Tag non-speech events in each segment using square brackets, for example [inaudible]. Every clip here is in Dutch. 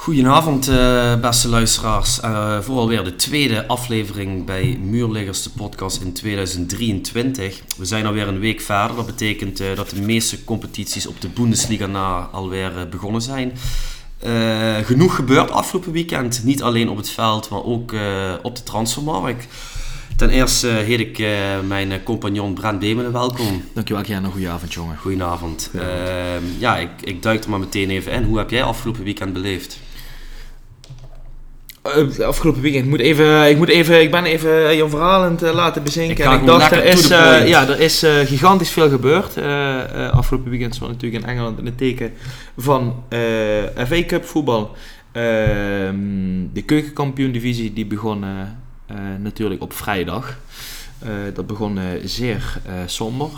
Goedenavond, uh, beste luisteraars. Uh, voor alweer de tweede aflevering bij Muurliggers, de podcast in 2023. We zijn alweer een week verder. Dat betekent uh, dat de meeste competities op de Bundesliga na alweer begonnen zijn. genoeg gebeurd afgelopen weekend. Niet alleen op het veld, maar ook op de transfermarkt. Ten eerste heet ik mijn compagnon Brent Bemelen welkom. Dankjewel, Jan. Een goede avond, jongen. Goedenavond. Ehm, ja, ik, ik duik er maar meteen even in. Hoe heb jij afgelopen weekend beleefd? Uh, afgelopen weekend. Ik moet even, ik, moet even, ik ben even je verhaal aan het uh, laten bezinken. Ik, en ik dacht, er is, uh, ja, er is gigantisch veel gebeurd. afgelopen weekend was natuurlijk in Engeland in het teken van FA Cup voetbal. Ehm, de keukenkampioen divisie die begon natuurlijk op vrijdag. Dat begon zeer somber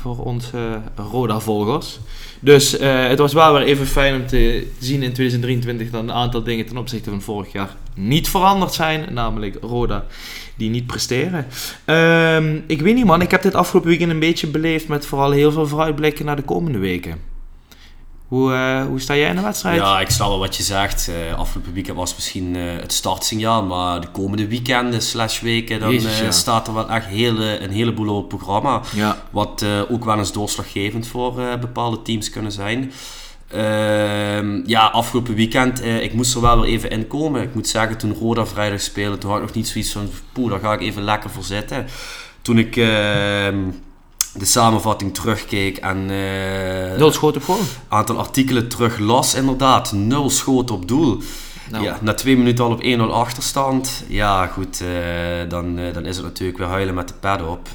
voor onze Roda-volgers. Dus het was wel weer even fijn om te zien in 2023 dat een aantal dingen ten opzichte van vorig jaar niet veranderd zijn. Namelijk Roda die niet presteren. Uh, ik weet niet man, ik heb dit afgelopen weekend een beetje beleefd met vooral heel veel vooruitblikken naar de komende weken. Hoe, uh, hoe sta jij in de wedstrijd? Ja, ik snap wel wat je zegt. Uh, afgelopen weekend was misschien uh, het startsignaal, maar de komende weekenden slash weken, dan Jezus, staat er wel echt hele, een heleboel op het programma. Ja. Wat ook wel eens doorslaggevend voor bepaalde teams kunnen zijn. Ehm, ja, afgelopen weekend, ik moest er wel weer even in komen. Ik moet zeggen, toen Roda vrijdag speelde, toen had ik nog niet zoiets van, poeh, daar ga ik even lekker voor zitten. Toen ik ehm, de samenvatting terugkeek en... Uh, nul schoten op goal? aantal artikelen terug las, inderdaad. Nul schoten op doel. Nou. Ja, na twee minuten al op 1-0 achterstand. Ja, goed, uh, dan, uh, dan is het natuurlijk weer huilen met de pad op.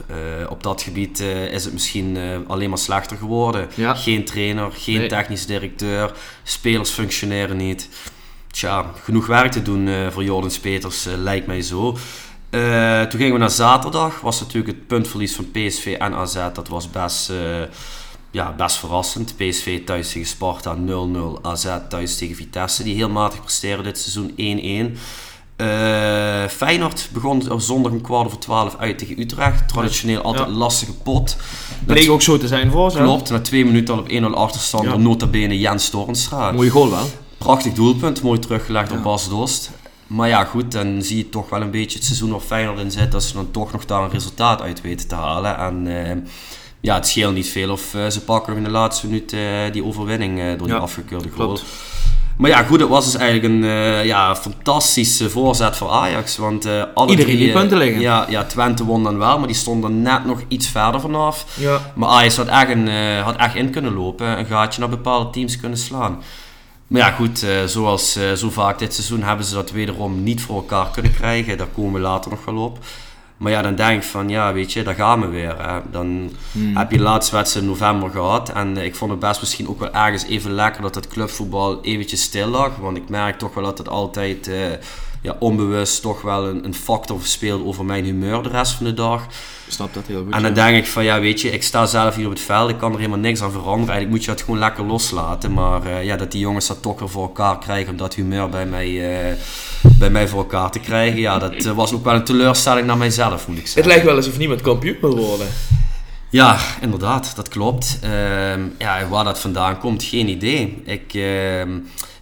op dat gebied is het misschien alleen maar slechter geworden. Ja. Geen trainer, geen nee. technisch directeur, spelers functioneren niet. Tja, genoeg werk te doen voor Jordens Peters, lijkt mij zo. Uh, toen gingen we naar zaterdag. Was natuurlijk het puntverlies van PSV en AZ. Dat was best, uh, ja, best verrassend. PSV thuis tegen Sparta 0-0. AZ thuis tegen Vitesse. Die heel matig presteren dit seizoen 1-1. Uh, eh, Feyenoord begon op zondag een kwart over 12 uit tegen Utrecht. Traditioneel altijd een lastige pot. Bleek ook zo te zijn voor ze. Klopt, na twee minuten al op 1-0 achterstand ja. door nota bene Jens Torenstra. Mooie goal wel. Prachtig doelpunt, mooi teruggelegd door Bas Dost. Maar ja, goed, dan zie je toch wel een beetje het seizoen nog fijner in zit. Als ze dan toch nog daar een resultaat uit weten te halen. En uh, ja, het scheelt niet veel of uh, ze pakken nog in de laatste minuut uh, die overwinning door ja, die afgekeurde goal. Maar ja, goed, het was dus eigenlijk een ja, fantastische voorzet voor Ajax. Want alle Iedereen drie, die punten liggen. Ja, ja, Twente won dan wel, maar die stond er net nog iets verder vanaf. Ja. Maar Ajax had echt, een, had echt in kunnen lopen. Een gaatje naar bepaalde teams kunnen slaan. Maar ja, goed, uh, zoals uh, zo vaak dit seizoen hebben ze dat wederom niet voor elkaar kunnen krijgen. Daar komen we later nog wel op. Maar ja, dan denk ik van, ja, weet je, daar gaan we weer. Hè. Dan hmm. heb je de laatste wedstrijd in november gehad. En uh, ik vond het best misschien ook wel ergens even lekker dat het clubvoetbal eventjes stil lag. Want ik merk toch wel dat het altijd ja, onbewust toch wel een, een factor speelt over mijn humeur de rest van de dag. Ik snap dat heel goed. En dan denk ik van ja, weet je, ik sta zelf hier op het veld, ik kan er helemaal niks aan veranderen. Eigenlijk moet je het gewoon lekker loslaten. Maar uh, ja, dat die jongens dat toch weer voor elkaar krijgen om dat humeur bij mij, uh, bij mij voor elkaar te krijgen. Ja, dat uh, was ook wel een teleurstelling naar mijzelf, moet ik zeggen. Het lijkt wel alsof niemand kampioen wil worden. Ja, inderdaad, dat klopt. Uh, ja, waar dat vandaan komt, geen idee. Ik, uh,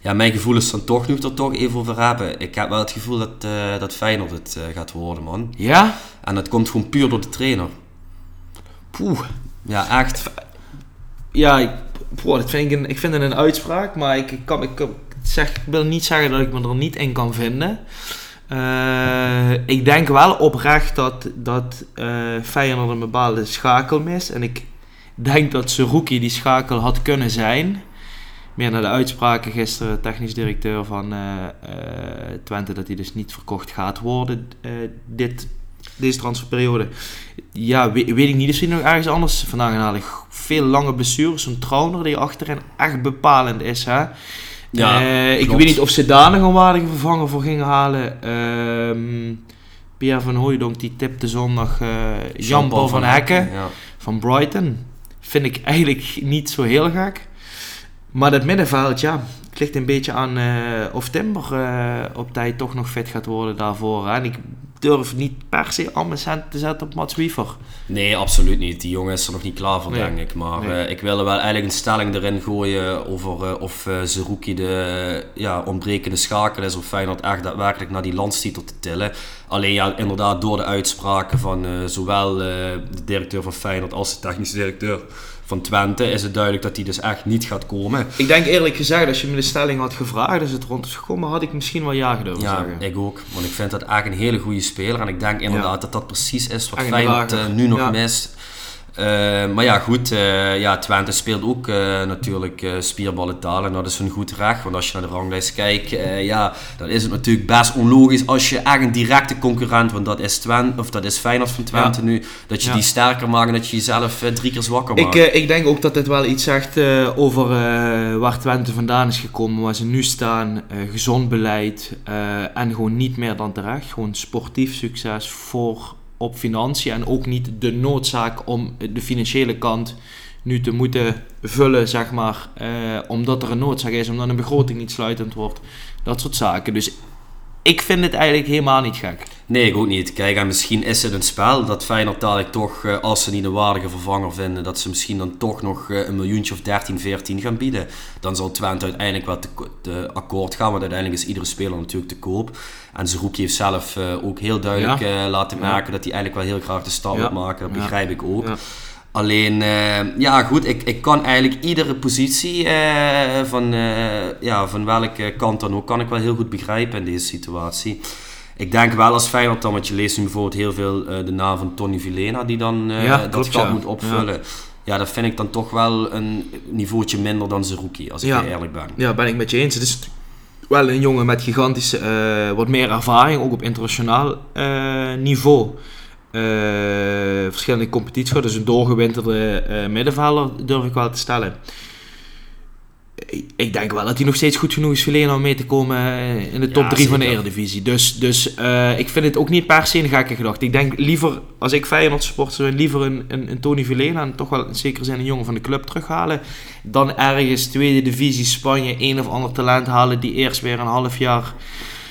ja, mijn gevoel is dan toch nu er toch even over hebben. Ik heb wel het gevoel dat, uh, dat Feyenoord het uh, gaat worden, man. Ja? En dat komt gewoon puur door de trainer. Poeh. Ja, echt. Ja, ik, dat vind ik, een, ik vind het een uitspraak, maar ik, kan, ik, zeg, ik wil niet zeggen dat ik me er niet in kan vinden. Uh, ik denk wel oprecht dat, dat Feyenoord een bepaalde schakel mist. En ik denk dat Seruki die schakel had kunnen zijn. Meer naar de uitspraken gisteren, technisch directeur van uh, Twente, dat hij dus niet verkocht gaat worden dit, deze transferperiode. Ja, weet, weet ik niet. Is hij nog ergens anders vandaan gehaald? Veel lange blessures, zo'n Trauner die achterin echt bepalend is. Hè? Ja, ik weet niet of ze daar nog een waardige vervanger voor gingen halen. Uh, Pierre van Hooijdonk die tipte zondag Jan-Paul van, Hekken ja. van Brighton. Vind ik eigenlijk niet zo heel gek. Maar dat middenveld, ja, het ligt een beetje aan uh, of Timber op tijd toch nog fit gaat worden daarvoor. Hè? En ik durf niet per se al mijn cent te zetten op Mats Wiever. Nee, absoluut niet. Die jongen is er nog niet klaar voor, denk ik. Maar eh, ik wil er wel eigenlijk een stelling erin gooien over of uh, Zerouki de ja, ontbrekende schakel is. Of Feyenoord echt daadwerkelijk naar die landstitel te tillen. Alleen ja, inderdaad door de uitspraken van zowel de directeur van Feyenoord als de technische directeur van Twente is het duidelijk dat hij dus echt niet gaat komen. Ik denk eerlijk gezegd, als je me de stelling had gevraagd, is het rond is gekomen, had ik misschien wel ja gedurfd ja, zeggen. ik ook. Want ik vind dat echt een hele goede speler. En ik denk inderdaad dat dat precies is wat Feyenoord uh, nu nog mist. Uh, maar ja, goed. Uh, ja, Twente speelt ook uh, natuurlijk spierballentaal. En dat is een goed recht. Want als je naar de ranglijst kijkt, ja, dan is het natuurlijk best onlogisch als je echt een directe concurrent, want dat is, Twente, of dat is Feyenoord van Twente nu, dat je die sterker maakt en dat je jezelf drie keer zwakker maakt. Ik, ik denk ook dat dit wel iets zegt over waar Twente vandaan is gekomen, waar ze nu staan. gezond beleid en gewoon niet meer dan terecht. Gewoon sportief succes voor op financiën en ook niet de noodzaak om de financiële kant nu te moeten vullen, zeg maar, eh, omdat er een noodzaak is, omdat een begroting niet sluitend wordt, dat soort zaken. Dus ik vind het eigenlijk helemaal niet gek. Nee, ik ook niet. Kijk, en misschien is het een spel dat Feyenoord dadelijk toch, eh, als ze niet een waardige vervanger vinden, dat ze misschien dan toch nog eh, een miljoentje of 13, 14 gaan bieden. Dan zal Twente uiteindelijk wel te, akkoord gaan, want uiteindelijk is iedere speler natuurlijk te koop. En Zerouki heeft zelf uh, ook heel duidelijk laten merken dat hij eigenlijk wel heel graag de stap wil maken. Dat begrijp ik ook. Alleen, ja goed, ik, ik kan eigenlijk iedere positie van, ja, van welke kant dan ook, kan ik wel heel goed begrijpen in deze situatie. Ik denk wel als Feyenoord dan, want je leest nu bijvoorbeeld heel veel de naam van Tony Vilena die dan dat gat moet opvullen. Ja. dat vind ik dan toch wel een niveautje minder dan Zerouki, als ik eerlijk ben. Ja, ben ik met je eens. Het is wel een jongen met gigantische, wat meer ervaring, ook op internationaal niveau. Verschillende competities, dus een doorgewinterde middenvelder durf ik wel te stellen ik denk wel dat hij nog steeds goed genoeg is Vilena om mee te komen eh, in de top 3 van de Eredivisie. Dus, dus uh, ik vind het ook niet per se een gekke gedachte. Ik denk liever, als ik Feyenoord supporter zou liever een, een, een Tony Vilena en toch wel in zekere zin een jongen van de club terughalen. Dan ergens tweede divisie Spanje een of ander talent halen die eerst weer een half jaar...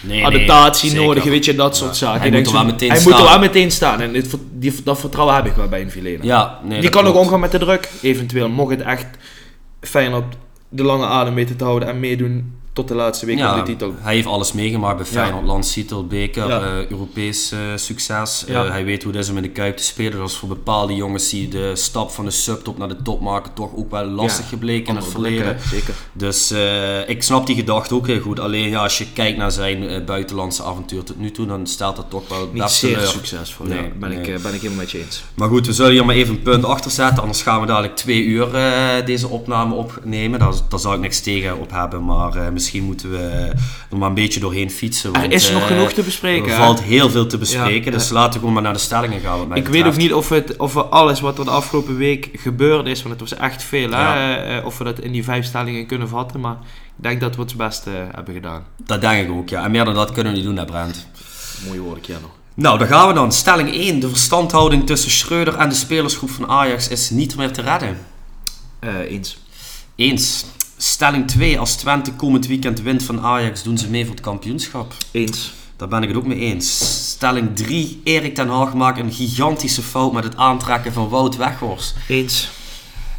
Nee, adaptatie nee, nodig, weet je, dat soort zaken. Hij, moet er, wel meteen hij moet er wel meteen staan. En dit, die, dat vertrouwen heb ik wel bij een Vilena. Ja, nee, die kan ook omgaan met de druk, eventueel. Mocht het echt Feyenoord de lange adem weten te houden en meedoen tot de laatste week ja, de titel. Hij heeft alles meegemaakt bij Feyenoord, landstitel, beker, ja. uh, Europees uh, succes. Uh, hij weet hoe het is om in de Kuip te spelen. Dat is voor bepaalde jongens die de stap van de subtop naar de top maken toch ook wel lastig gebleken in het verleden. zeker. Dus ik snap die gedachte ook heel goed. Alleen ja, als je kijkt naar zijn buitenlandse avontuur tot nu toe, dan stelt dat toch wel Niet best zeer succesvol. Nee, ben, nee. Ik, ben ik helemaal met je eens. Maar goed, we zullen hier maar even een punt achter zetten. Anders gaan we dadelijk twee uur deze opname opnemen. Daar, daar zou ik niks tegen op hebben, maar misschien moeten we er maar een beetje doorheen fietsen. Want, er is nog genoeg te bespreken. Er valt heel veel te bespreken, dus laten we gewoon maar naar de stellingen gaan. Ik weet ook niet of, het, of we alles wat er de afgelopen week gebeurd is, want het was echt veel, hè, of we dat in die vijf stellingen kunnen vatten, maar ik denk dat we het beste hebben gedaan. Dat denk ik ook, ja. En meer dan dat kunnen we niet doen, hè, Brent. Mooie woorden, nog. Nou, daar gaan we dan. Stelling 1. De verstandhouding tussen Schreuder en de spelersgroep van Ajax is niet meer te redden. Uh, eens. Eens. Stelling 2. Als Twente komend weekend wint van Ajax, doen ze mee voor het kampioenschap. Eens. Daar ben ik het ook mee eens. Stelling 3. Erik ten Hag maakt een gigantische fout met het aantrekken van Wout Weghorst. Eens.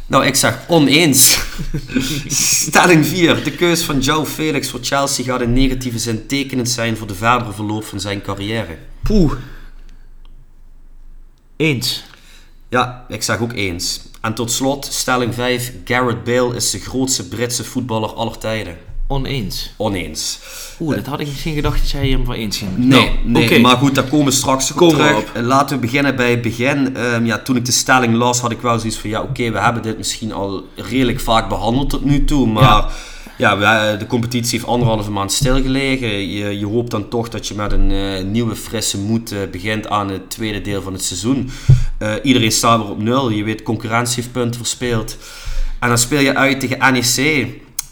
Nou, ik zeg oneens. [laughs] Stelling 4. De keus van Joe Felix voor Chelsea gaat in negatieve zin tekenend zijn voor de verdere verloop van zijn carrière. Poeh. Eens. Ja, ik zeg ook eens. En tot slot, stelling 5. Garrett Bale is de grootste Britse voetballer aller tijden. Oneens. Oneens. Oeh, dat had ik misschien gedacht dat jij hem voor eens ging. Nee, nou, nee maar goed, daar komen we straks komen terug. Op. Laten we beginnen bij het begin. Um, ja, toen ik de stelling las, had ik wel zoiets van... Ja, oké, we hebben dit misschien al redelijk vaak behandeld tot nu toe, maar... Ja ja, de competitie heeft anderhalve maand stilgelegen. Je, je hoopt dan toch dat je met een uh, nieuwe, frisse moed uh, begint aan het tweede deel van het seizoen. Uh, iedereen staat weer op nul. Je weet, concurrentie heeft verspeeld. En dan speel je uit tegen NEC.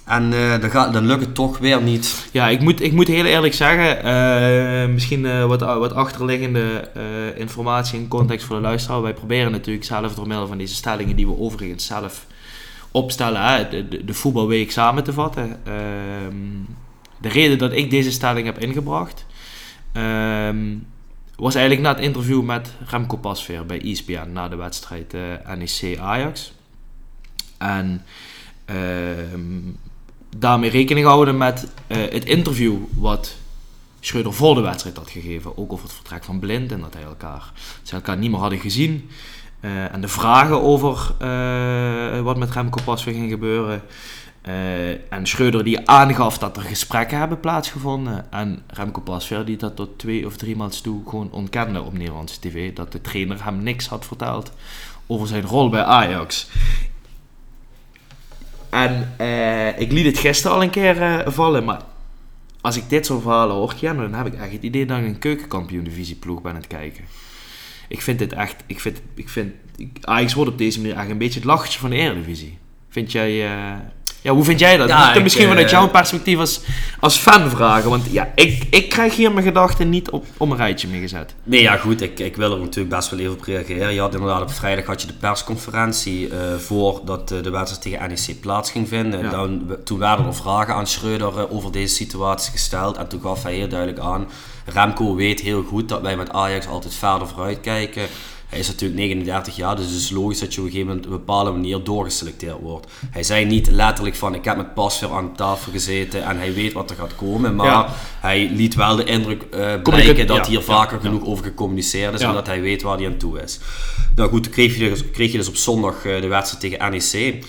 En dan, gaat, dan lukt het toch weer niet. Ja, ik moet, ik moet heel eerlijk zeggen, misschien wat, wat achterliggende informatie en context voor de luisteraar. Wij proberen natuurlijk zelf door middel van deze stellingen, die we overigens zelf opstellen, de, de, de, voetbalweek samen te vatten. Ehm, de reden dat ik deze stelling heb ingebracht. Um, was eigenlijk na het interview met Remco Pasveer bij ESPN na de wedstrijd uh, NEC Ajax. En ehm, daarmee rekening houden met het interview wat Schreuder voor de wedstrijd had gegeven. Ook over het vertrek van Blind en dat hij elkaar, ze elkaar niet meer hadden gezien. Uh, en de vragen over wat met Remco Pasveer ging gebeuren. Uh, en Schreuder die aangaf dat er gesprekken hebben plaatsgevonden. En Remco Pasveer die dat tot twee of drie maanden toe gewoon ontkende op Nederlandse tv. Dat de trainer hem niks had verteld over zijn rol bij Ajax. En ik liet het gisteren al een keer vallen, maar als ik dit soort verhalen hoor, ja, dan heb ik echt het idee dat ik een keukenkampioen divisie ploeg ben aan het kijken. Ik vind dit echt, ik vind, ik vind, Ajax wordt op deze manier echt een beetje het lachertje van de Eredivisie. Vind jij, ja, hoe vind jij dat? Ja, ik, misschien vanuit jouw perspectief als, als fan vragen. Want ja, ik, ik krijg hier mijn gedachten niet op, op een rijtje mee gezet. Nee, ja goed, ik, ik wil er natuurlijk best wel even op reageren. Je had inderdaad op vrijdag had je de persconferentie uh, voordat uh, de wedstrijd tegen NEC plaats ging vinden. Dan, toen werden er vragen aan Schreuder uh, over deze situatie gesteld. En toen gaf hij heel duidelijk aan, Remco weet heel goed dat wij met Ajax altijd verder vooruit kijken. Hij is natuurlijk 39 jaar, dus het is logisch dat je op een gegeven moment op een bepaalde manier doorgeselecteerd wordt. Hij zei niet letterlijk van ik heb met Pasveer aan tafel gezeten en hij weet wat er gaat komen, maar hij liet wel de indruk uh, blijken dat hier vaker genoeg over gecommuniceerd is en dat hij weet waar hij aan toe is. Nou goed, kreeg je dus, kreeg je dus op zondag uh, de wedstrijd tegen NEC.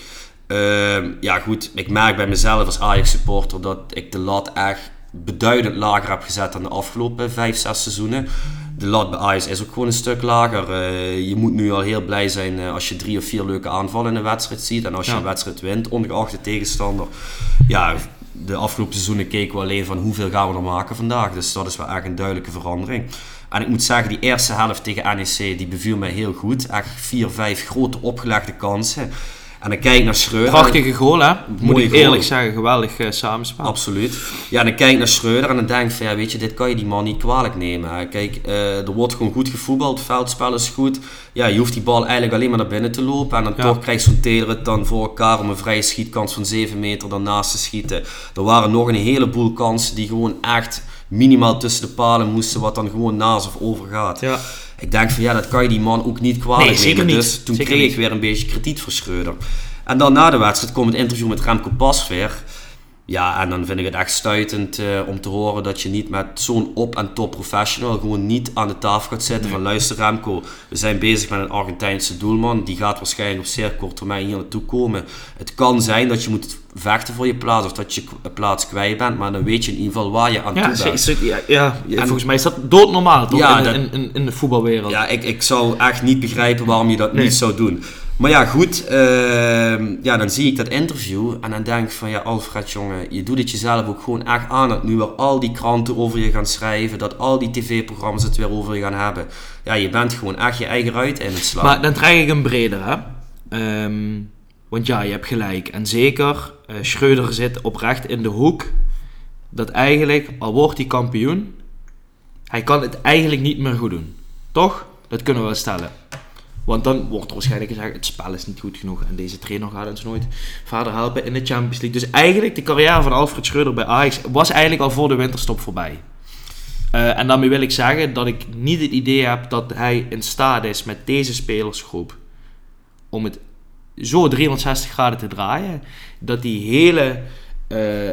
Uh, ehm, ja goed, ik merk bij mezelf als Ajax supporter dat ik de lat echt beduidend lager heb gezet dan de afgelopen 5, 6 seizoenen de lat bij Ajax is ook gewoon een stuk lager. Uh, je moet nu al heel blij zijn uh, als je drie of vier leuke aanvallen in een wedstrijd ziet. En als je een wedstrijd wint, ongeacht de tegenstander. Ja, de afgelopen seizoenen keken we alleen van hoeveel gaan we er maken vandaag. Dus dat is wel echt een duidelijke verandering. En ik moet zeggen, die eerste helft tegen NEC, die beviel mij heel goed. Echt vier, vijf grote opgelegde kansen. En dan kijk ik naar Schreuder. Prachtige goal, hè? Moet ik eerlijk zeggen, geweldig uh, samenspel. Absoluut. Ja, en dan kijk ik naar Schreuder en dan denk ik van, ja, weet je, dit kan je die man niet kwalijk nemen. Kijk, uh, er wordt gewoon goed gevoetbald, het veldspel is goed. Ja, je hoeft die bal eigenlijk alleen maar naar binnen te lopen. En dan toch krijgt zo'n Taylor het dan voor elkaar om een vrije schietkans van 7 meter daarnaast te schieten. Er waren nog een heleboel kansen die gewoon echt minimaal tussen de palen moesten, wat dan gewoon naast of over gaat. Ja. Ik denk van ja, dat kan je die man ook niet kwalijk nee, nemen. Niet. Dus toen kreeg ik weer een beetje voor Schreuder. En dan na de wedstrijd komt het interview met Remco Pasveer. Ja, en dan vind ik het echt stuitend uh, om te horen dat je niet met zo'n op- en top professional gewoon niet aan de tafel gaat zitten van luister Remco, we zijn bezig met een Argentijnse doelman, die gaat waarschijnlijk op zeer korte termijn hier naartoe komen. Het kan zijn dat je moet vechten voor je plaats of dat je plaats kwijt bent, maar dan weet je in ieder geval waar je aan toe bent. Ja, ja, ja volgens mij is dat doodnormaal toch? Ja, in, in, in, de voetbalwereld. Ja, ik, ik zou echt niet begrijpen waarom je dat niet zou doen. Maar ja, goed. Ehm, ja, dan zie ik dat interview en dan denk ik van ja, Alfred, jongen, je doet het jezelf ook gewoon echt aan dat nu weer al die kranten over je gaan schrijven, dat al die tv-programma's het weer over je gaan hebben. Ja, je bent gewoon echt je eigen ruit in het slaan. Maar dan krijg ik een breder, hè? Ehm, want ja, je hebt gelijk. En zeker, uh, Schreuder zit oprecht in de hoek dat eigenlijk, al wordt hij kampioen, hij kan het eigenlijk niet meer goed doen. Toch? Dat kunnen we wel stellen. Want dan wordt er waarschijnlijk gezegd, het spel is niet goed genoeg en deze trainer gaat ons nooit verder helpen in de Champions League. Dus eigenlijk, de carrière van Alfred Schreuder bij Ajax was eigenlijk al voor de winterstop voorbij. Uh, en daarmee wil ik zeggen dat ik niet het idee heb dat hij in staat is met deze spelersgroep om het zo 360 graden te draaien. Dat die hele uh,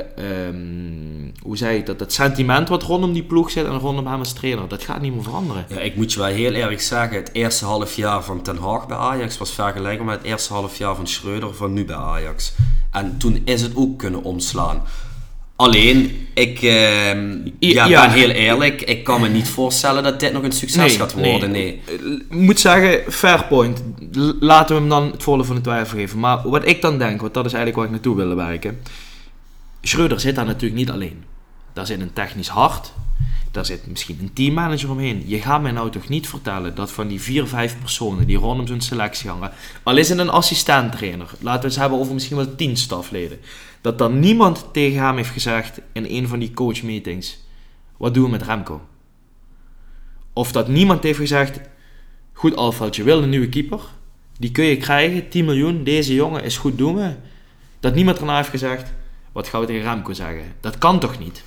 um, hoe zei ik dat, dat sentiment wat rondom die ploeg zit en rondom hem als trainer, dat gaat niet meer veranderen. Ja, ik moet je wel heel eerlijk zeggen, het eerste half jaar van Ten Hag bij Ajax was vergelijkbaar met het eerste half jaar van Schreuder van nu bij Ajax. En toen is het ook kunnen omslaan. Alleen, ik uh, ja, ja, ben heel eerlijk, ik kan me niet voorstellen dat dit nog een succes gaat worden. Nee. nee. Ik moet zeggen, fair point. Laten we hem dan het volle van de twijfel geven. Maar wat ik dan denk, want dat is eigenlijk waar ik naartoe wilde werken Schreuder zit daar natuurlijk niet alleen. Daar zit een technisch hart. Daar zit misschien een teammanager omheen. Je gaat mij nou toch niet vertellen dat van die vier, vijf personen die rondom zo'n selectie hangen, al is het een assistent-trainer, laten we het hebben over misschien wel tien stafleden, dat dan niemand tegen hem heeft gezegd in een van die coachmeetings: wat doen we met Remco? Of dat niemand heeft gezegd: goed Alfred, je wil een nieuwe keeper, die kun je krijgen, 10 miljoen, deze jongen is goed doen. Dat niemand erna heeft gezegd: wat gaan we tegen Remco zeggen? Dat kan toch niet?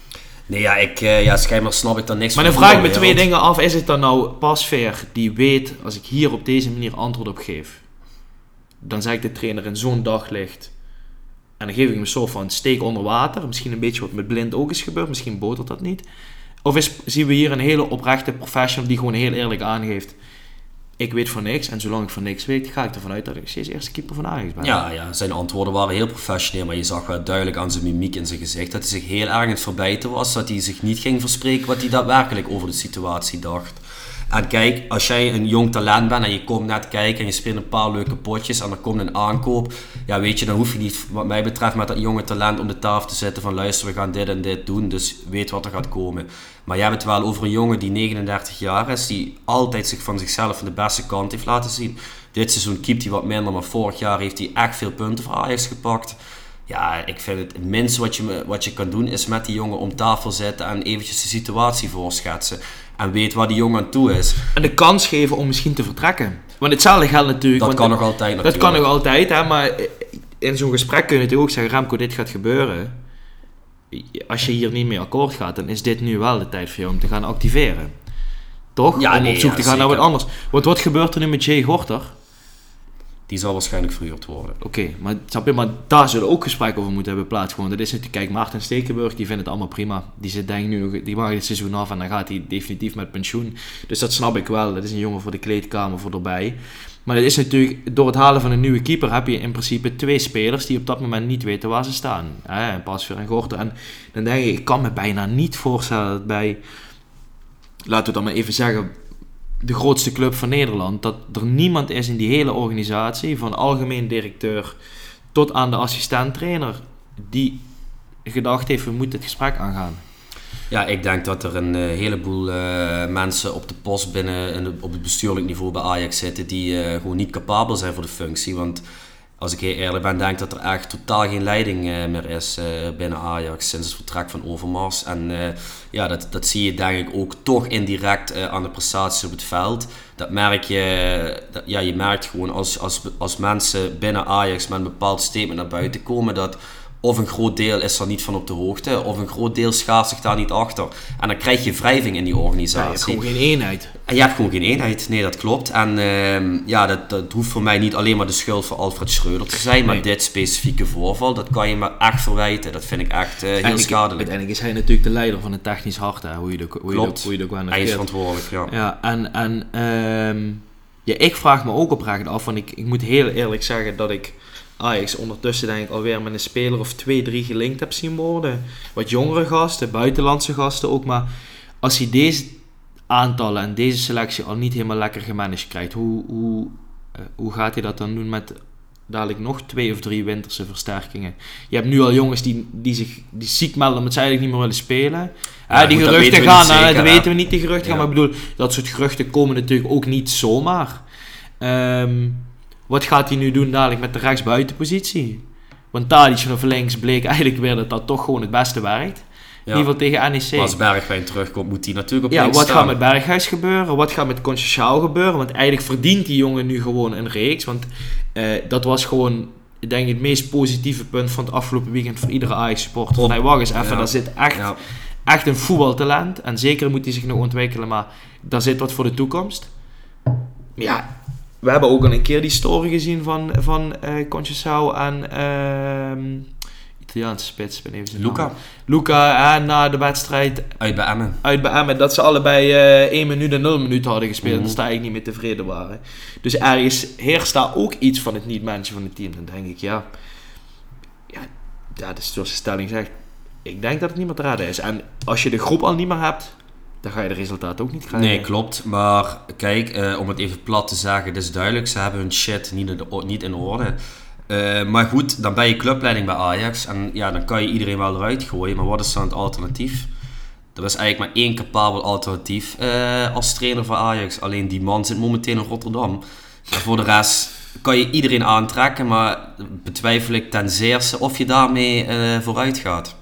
Nee, ja, ik, uh, ja, schijnbaar snap ik dan niks maar van. Maar dan vraag ik me twee dingen af. Is het dan nou Pasveer die weet, als ik hier op deze manier antwoord op geef, dan zeg ik de trainer in zo'n daglicht, en dan geef ik hem een soort van steek onder water. Misschien een beetje wat met blind ook is gebeurd, misschien botert dat niet. Of is, zien we hier een hele oprechte professional die gewoon heel eerlijk aangeeft ik weet van niks. En zolang ik van niks weet, ga ik ervan uit dat ik steeds eerste keeper van Ajax ben. Ja, ja, zijn antwoorden waren heel professioneel. Maar je zag wel duidelijk aan zijn mimiek in zijn gezicht dat hij zich heel erg aan het verbijten was. Dat hij zich niet ging verspreken wat hij daadwerkelijk over de situatie dacht. En kijk, als jij een jong talent bent en je komt net kijken en je speelt een paar leuke potjes en er komt een aankoop, ja weet je, dan hoef je niet, wat mij betreft, met dat jonge talent om de tafel te zitten van luister, we gaan dit en dit doen, dus weet wat er gaat komen. Maar jij hebt het wel over een jongen die 39 jaar is, die altijd zich van zichzelf van de beste kant heeft laten zien. Dit seizoen keept hij wat minder, maar vorig jaar heeft hij echt veel punten voor Ajax gepakt. Ja, ik vind het, het minste wat je, wat je kan doen is met die jongen om tafel zitten en eventjes de situatie voorschetsen. En weet waar die jongen aan toe is. En de kans geven om misschien te vertrekken. Want hetzelfde geldt natuurlijk. Dat kan nog altijd natuurlijk. Dat kan nog altijd, hè, maar in zo'n gesprek kun je natuurlijk ook zeggen, Remco, dit gaat gebeuren. Als je hier niet mee akkoord gaat, dan is dit nu wel de tijd voor jou om te gaan activeren. Toch? Ja, om op zoek te gaan naar wat anders. Want wat gebeurt er nu met Jay Gorter? Die zal waarschijnlijk verhuurd worden. Oké, maar snap je, maar daar zullen ook gesprekken over moeten hebben plaatsgevonden. Dat is natuurlijk, kijk, Maarten Stekenburg, die vindt het allemaal prima. Die zit denk nu die mag dit seizoen af en dan gaat hij definitief met pensioen. Dus dat snap ik wel. Dat is een jongen voor de kleedkamer voor erbij. Maar het is natuurlijk, door het halen van een nieuwe keeper heb je in principe twee spelers die op dat moment niet weten waar ze staan. Hè, Pasveer en Gorter. En dan denk ik, ik kan me bijna niet voorstellen dat bij, laten we het dan maar even zeggen, de grootste club van Nederland. Dat er niemand is in die hele organisatie, van algemeen directeur tot aan de assistent-trainer, die gedacht heeft: we moeten het gesprek aangaan. Ja, ik denk dat er een uh, heleboel uh, mensen op de post binnen en op het bestuurlijk niveau bij Ajax zitten die uh, gewoon niet capabel zijn voor de functie. Want als ik heel eerlijk ben, denk dat er echt totaal geen leiding uh, meer is uh, binnen Ajax sinds het vertrek van Overmars. En uh, ja, dat, dat zie je denk ik ook toch indirect aan de prestaties op het veld. Dat merk je, dat, ja, je merkt gewoon als, als, als mensen binnen Ajax met een bepaald statement naar buiten komen, dat of een groot deel is er niet van op de hoogte, of een groot deel schaart zich daar niet achter. En dan krijg je wrijving in die organisatie. Ja, je hebt gewoon geen eenheid. En je hebt gewoon geen eenheid, nee, dat klopt. En uh, ja, dat, dat hoeft voor mij niet alleen maar de schuld van Alfred Schreuder te zijn, maar dit specifieke voorval, dat kan je me echt verwijten. Dat vind ik echt uh, heel schadelijk. Uiteindelijk is hij natuurlijk de leider van het technisch hart, hè, hoe je de, hoe klopt. Je de, hoe je de Hij is verantwoordelijk, ja. Ja, en, en um, ja, ik vraag me ook oprecht af, want ik, ik moet heel eerlijk zeggen dat ik Ajax ondertussen denk ik alweer met een speler of twee, drie gelinkt heb zien worden. Wat jongere gasten, buitenlandse gasten ook. Maar als hij deze aantallen en deze selectie al niet helemaal lekker gemanaged krijgt, hoe, hoe, uh, hoe gaat hij dat dan doen met dadelijk nog twee of drie winterse versterkingen? Je hebt nu al jongens die, die zich die ziek melden omdat ze eigenlijk niet meer willen spelen. Ja, die geruchten gaan, zeker, dat weten we niet, die geruchten gaan. Maar ik bedoel, dat soort geruchten komen natuurlijk ook niet zomaar. Um, wat gaat hij nu doen dadelijk met de rechtsbuitenpositie? Want Tadic vanaf links bleek eigenlijk weer dat dat toch gewoon het beste werkt. In ieder geval tegen NEC. Maar als Bergwijn terugkomt, moet hij natuurlijk op Ja, wat gaat met Berghuis gebeuren? Wat gaat met Concecao gebeuren? Want eigenlijk verdient die jongen nu gewoon een reeks. Want uh, dat was gewoon, ik denk, het meest positieve punt van het afgelopen weekend voor iedere Ajax-supporter. Hey, wacht eens even, ja. daar zit echt, ja. echt een voetbaltalent. En zeker moet hij zich nog ontwikkelen, maar daar zit wat voor de toekomst. Ja, we hebben ook al een keer die story gezien van, van uh, en uh, Italiaanse spits. Ben even Luca. Luca uh, na de wedstrijd. Uit bij Emmen. Uit bij Emmen. Dat ze allebei uh, eh, 1 minuut en 0 minuten hadden gespeeld. Mm -hmm. sta ik niet meer tevreden waren. Dus ergens heerst daar ook iets van het niet-managen van het team. Dan denk ik, ja. Ja, ja dus zoals de stelling zegt. Ik denk dat het niet meer te raden is. En als je de groep al niet meer hebt dan ga je de resultaten ook niet krijgen. Nee, klopt. Maar kijk, uh, om het even plat te zeggen, het is duidelijk, ze hebben hun shit niet in, orde. Uh, maar goed, dan ben je clubleiding bij Ajax en ja, dan kan je iedereen wel eruit gooien. Maar wat is dan het alternatief? Er is eigenlijk maar één capabel alternatief uh, als trainer van Ajax. Alleen die man zit momenteel in Rotterdam. Voor de rest kan je iedereen aantrekken, maar betwijfel ik ten zeerste of je daarmee vooruit gaat.